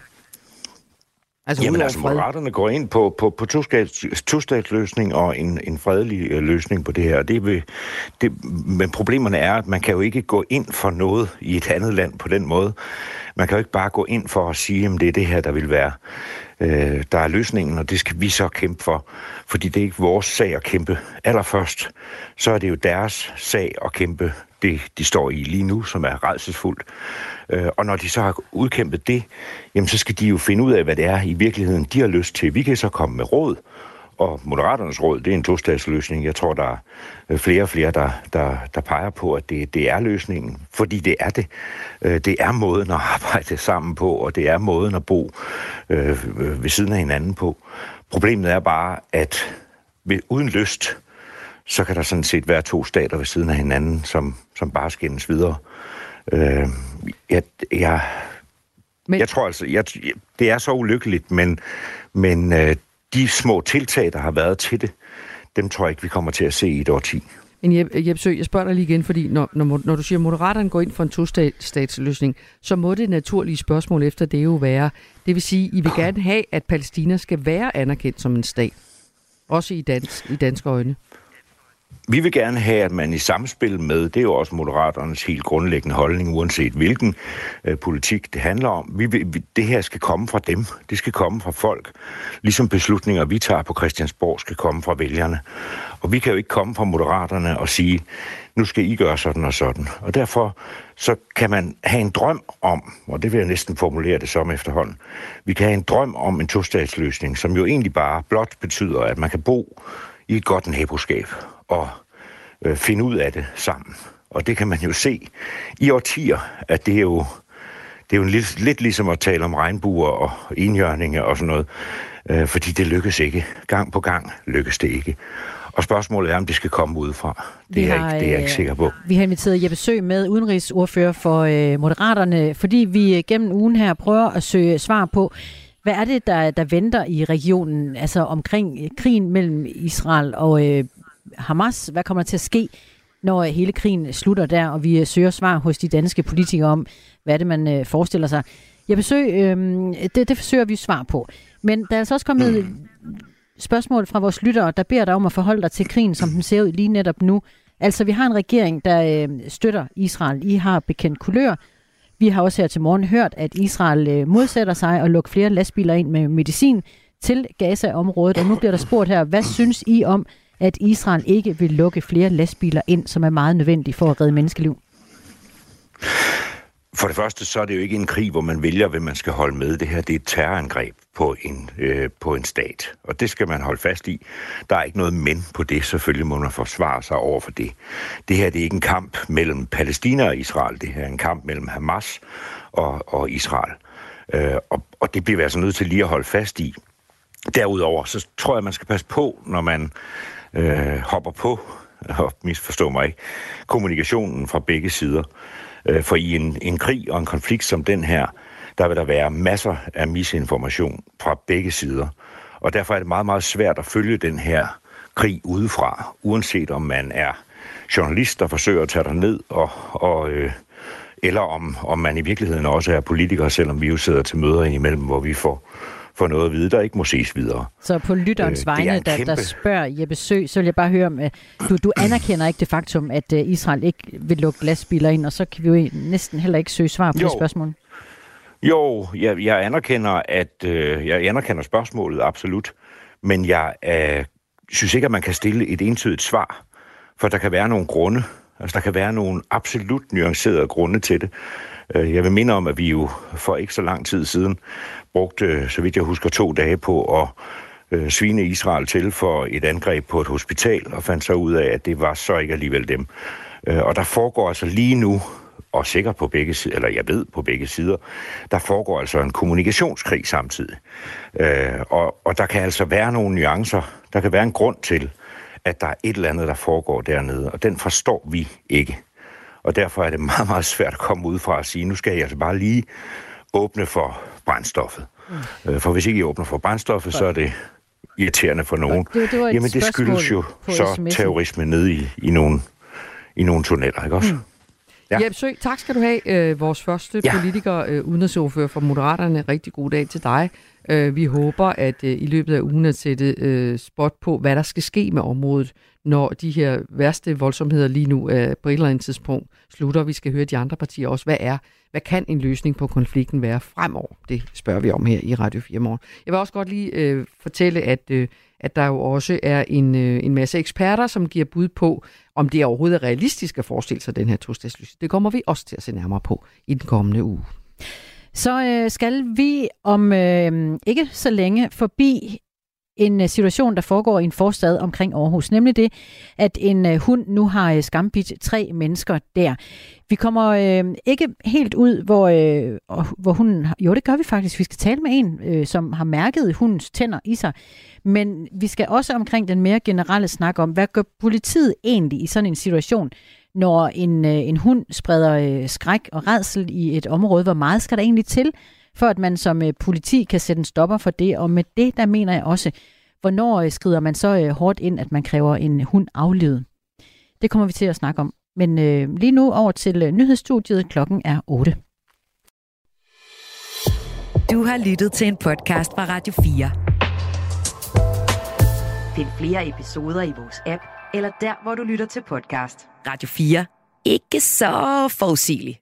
[SPEAKER 18] Altså, Jamen altså, moderaterne går ind på, på, på tostats- tostatsløsning og en, en fredelig øh, løsning på det her. Det vil, det, men problemerne er, at man kan jo ikke gå ind for noget i et andet land på den måde. Man kan jo ikke bare gå ind for at sige, at det er det her, der vil være, øh, der er løsningen, og det skal vi så kæmpe for. Fordi det er ikke vores sag at kæmpe. Allerførst, så er det jo deres sag at kæmpe det, de står i lige nu, som er redselsfuldt. Øh, og når de så har udkæmpet det, jamen så skal de jo finde ud af, hvad det er i virkeligheden, de har lyst til. Vi kan så komme med råd, og Moderaternes råd, det er en tostatsløsning. Jeg tror, der er flere og flere, der, der, der peger på, at det, det er løsningen. Fordi det er det. Øh, det er måden at *laughs* arbejde sammen på, og det er måden at bo øh, øh, ved siden af hinanden på. Problemet er bare, at ved, uden lyst, så kan der sådan set være to stater ved siden af hinanden, som, som bare skændes videre. Øh, jeg, jeg, Men... Jeg tror altså, jeg, det er så ulykkeligt, men, men øh, de små tiltag, der har været til det, dem tror jeg ikke, vi kommer til at se i et årti.
[SPEAKER 3] Men Jeppe, Jeppe Sø, jeg spørger dig lige igen, fordi når, når, når du siger, at Moderaterne går ind for en to-statsløsning, så må det naturlige spørgsmål efter det jo være, det vil sige, I vil *clears throat* gerne have, at Palæstina skal være anerkendt som en stat, også i, dans, i danske øjne.
[SPEAKER 18] Vi vil gerne have, at man i samspil med, det er jo også Moderaternes helt grundlæggende holdning, uanset hvilken øh, politik det handler om. Vi, vi, det her skal komme fra dem. Det skal komme fra folk. Ligesom beslutninger, vi tager på Christiansborg, skal komme fra vælgerne. Og vi kan jo ikke komme fra Moderaterne og sige, nu skal I gøre sådan og sådan. Og derfor så kan man have en drøm om, og det vil jeg næsten formulere det som efterhånden, vi kan have en drøm om en tostatsløsning, som jo egentlig bare blot betyder, at man kan bo i et godt naboskab og øh, finde ud af det sammen. Og det kan man jo se i årtier, at det er jo, det er jo lidt, lidt ligesom at tale om regnbuer og enhjørninge og sådan noget, øh, fordi det lykkes ikke. Gang på gang lykkes det ikke. Og spørgsmålet er, om det skal komme udefra. Det, er, har, ikke, det er jeg ikke sikker på.
[SPEAKER 2] Vi har inviteret Jeppe Sø med, udenrigsordfører for øh, Moderaterne, fordi vi gennem ugen her prøver at søge svar på, hvad er det, der, der venter i regionen, altså omkring krigen mellem Israel og øh, Hamas? Hvad kommer der til at ske, når hele krigen slutter der, og vi øh, søger svar hos de danske politikere om, hvad det, man øh, forestiller sig? Jeg besøger, øh, det, det forsøger vi svar på. Men der er altså også kommet spørgsmål fra vores lyttere, der beder dig om at forholde dig til krigen, som den ser ud lige netop nu. Altså, vi har en regering, der øh, støtter Israel. I har bekendt kulør. Vi har også her til morgen hørt, at Israel øh, modsætter sig at lukke flere lastbiler ind med medicin til Gaza-området. Og nu bliver der spurgt her, hvad synes I om, at Israel ikke vil lukke flere lastbiler ind, som er meget nødvendige for at redde menneskeliv?
[SPEAKER 18] For det første, så er det jo ikke en krig, hvor man vælger, hvem man skal holde med. Det her det er et terrorangreb på en, øh, på en stat, og det skal man holde fast i. Der er ikke noget men på det. Selvfølgelig må man forsvare sig over for det. Det her det er ikke en kamp mellem Palæstina og Israel. Det her er en kamp mellem Hamas og, og Israel. Øh, og, og det bliver vi altså nødt til lige at holde fast i. Derudover, så tror jeg, man skal passe på, når man øh, hopper på, *laughs* og misforstå mig ikke, kommunikationen fra begge sider. Øh, for i en, en krig og en konflikt som den her, der vil der være masser af misinformation fra begge sider. Og derfor er det meget, meget svært at følge den her krig udefra, uanset om man er journalist, der forsøger at tage dig ned, og, og, øh, eller om, om man i virkeligheden også er politiker, selvom vi jo sidder til møder indimellem, hvor vi får for noget at vide, der ikke må ses videre.
[SPEAKER 2] Så på lytterens øh, vegne, der, kæmpe... der spørger Jeppe Sø, så vil jeg bare høre, om, du, du anerkender ikke det faktum, at uh, Israel ikke vil lukke lastbiler ind, og så kan vi jo næsten heller ikke søge svar på jo. det spørgsmål.
[SPEAKER 18] Jo, jeg, jeg anerkender, at øh, jeg anerkender spørgsmålet absolut, men jeg øh, synes ikke, at man kan stille et entydigt svar, for der kan være nogle grunde, altså der kan være nogle absolut nuancerede grunde til det. Øh, jeg vil minde om, at vi jo for ikke så lang tid siden brugte, øh, så vidt jeg husker, to dage på at øh, svine Israel til for et angreb på et hospital, og fandt så ud af, at det var så ikke alligevel dem. Øh, og der foregår altså lige nu, og sikkert på begge sider, eller jeg ved på begge sider, der foregår altså en kommunikationskrig samtidig. Øh, og, og der kan altså være nogle nuancer, der kan være en grund til, at der er et eller andet, der foregår dernede, og den forstår vi ikke. Og derfor er det meget, meget svært at komme ud fra og sige, nu skal jeg altså bare lige åbne for brændstoffet. Mm. For hvis ikke I åbner for brændstoffet, så er det irriterende for nogen. Det, det Jamen det skyldes jo så sms'en. terrorisme ned i, i, nogle, i nogle tunneller, ikke også? Mm.
[SPEAKER 3] Ja. Jeppe Sø, tak skal du have. Øh, vores første ja. politiker, øh, udenrigsordfører for Moderaterne. Rigtig god dag til dig. Øh, vi håber, at øh, i løbet af ugen at sætte øh, spot på, hvad der skal ske med området, når de her værste voldsomheder lige nu øh, på et eller andet tidspunkt slutter. Vi skal høre de andre partier også. Hvad er, hvad kan en løsning på konflikten være fremover? Det spørger vi om her i Radio 4 morgen. Jeg vil også godt lige øh, fortælle, at, øh, at der jo også er en, øh, en masse eksperter, som giver bud på, om det overhovedet er realistisk at forestille sig den her tostatsløsning. Det kommer vi også til at se nærmere på i den kommende uge. Så øh, skal vi om øh, ikke så længe forbi en øh, situation, der foregår i en forstad omkring Aarhus. Nemlig det, at en øh, hund nu har øh, skambit tre mennesker der. Vi kommer øh, ikke helt ud, hvor, øh, hvor hunden... Jo, det gør vi faktisk. Vi skal tale med en, øh, som har mærket hundens tænder i sig. Men vi skal også omkring den mere generelle snak om, hvad gør politiet egentlig i sådan en situation, når en, øh, en hund spreder øh, skræk og redsel i et område? Hvor meget skal der egentlig til,
[SPEAKER 2] for at man som øh, politi kan sætte en stopper for det. Og med det, der mener jeg også, hvornår øh, skrider man så øh, hårdt ind, at man kræver en hund aflevet. Det kommer vi til at snakke om. Men øh, lige nu over til øh, nyhedsstudiet. Klokken er 8.
[SPEAKER 13] Du har lyttet til en podcast fra Radio 4. Find flere episoder i vores app, eller der, hvor du lytter til podcast. Radio 4. Ikke så forudsigeligt.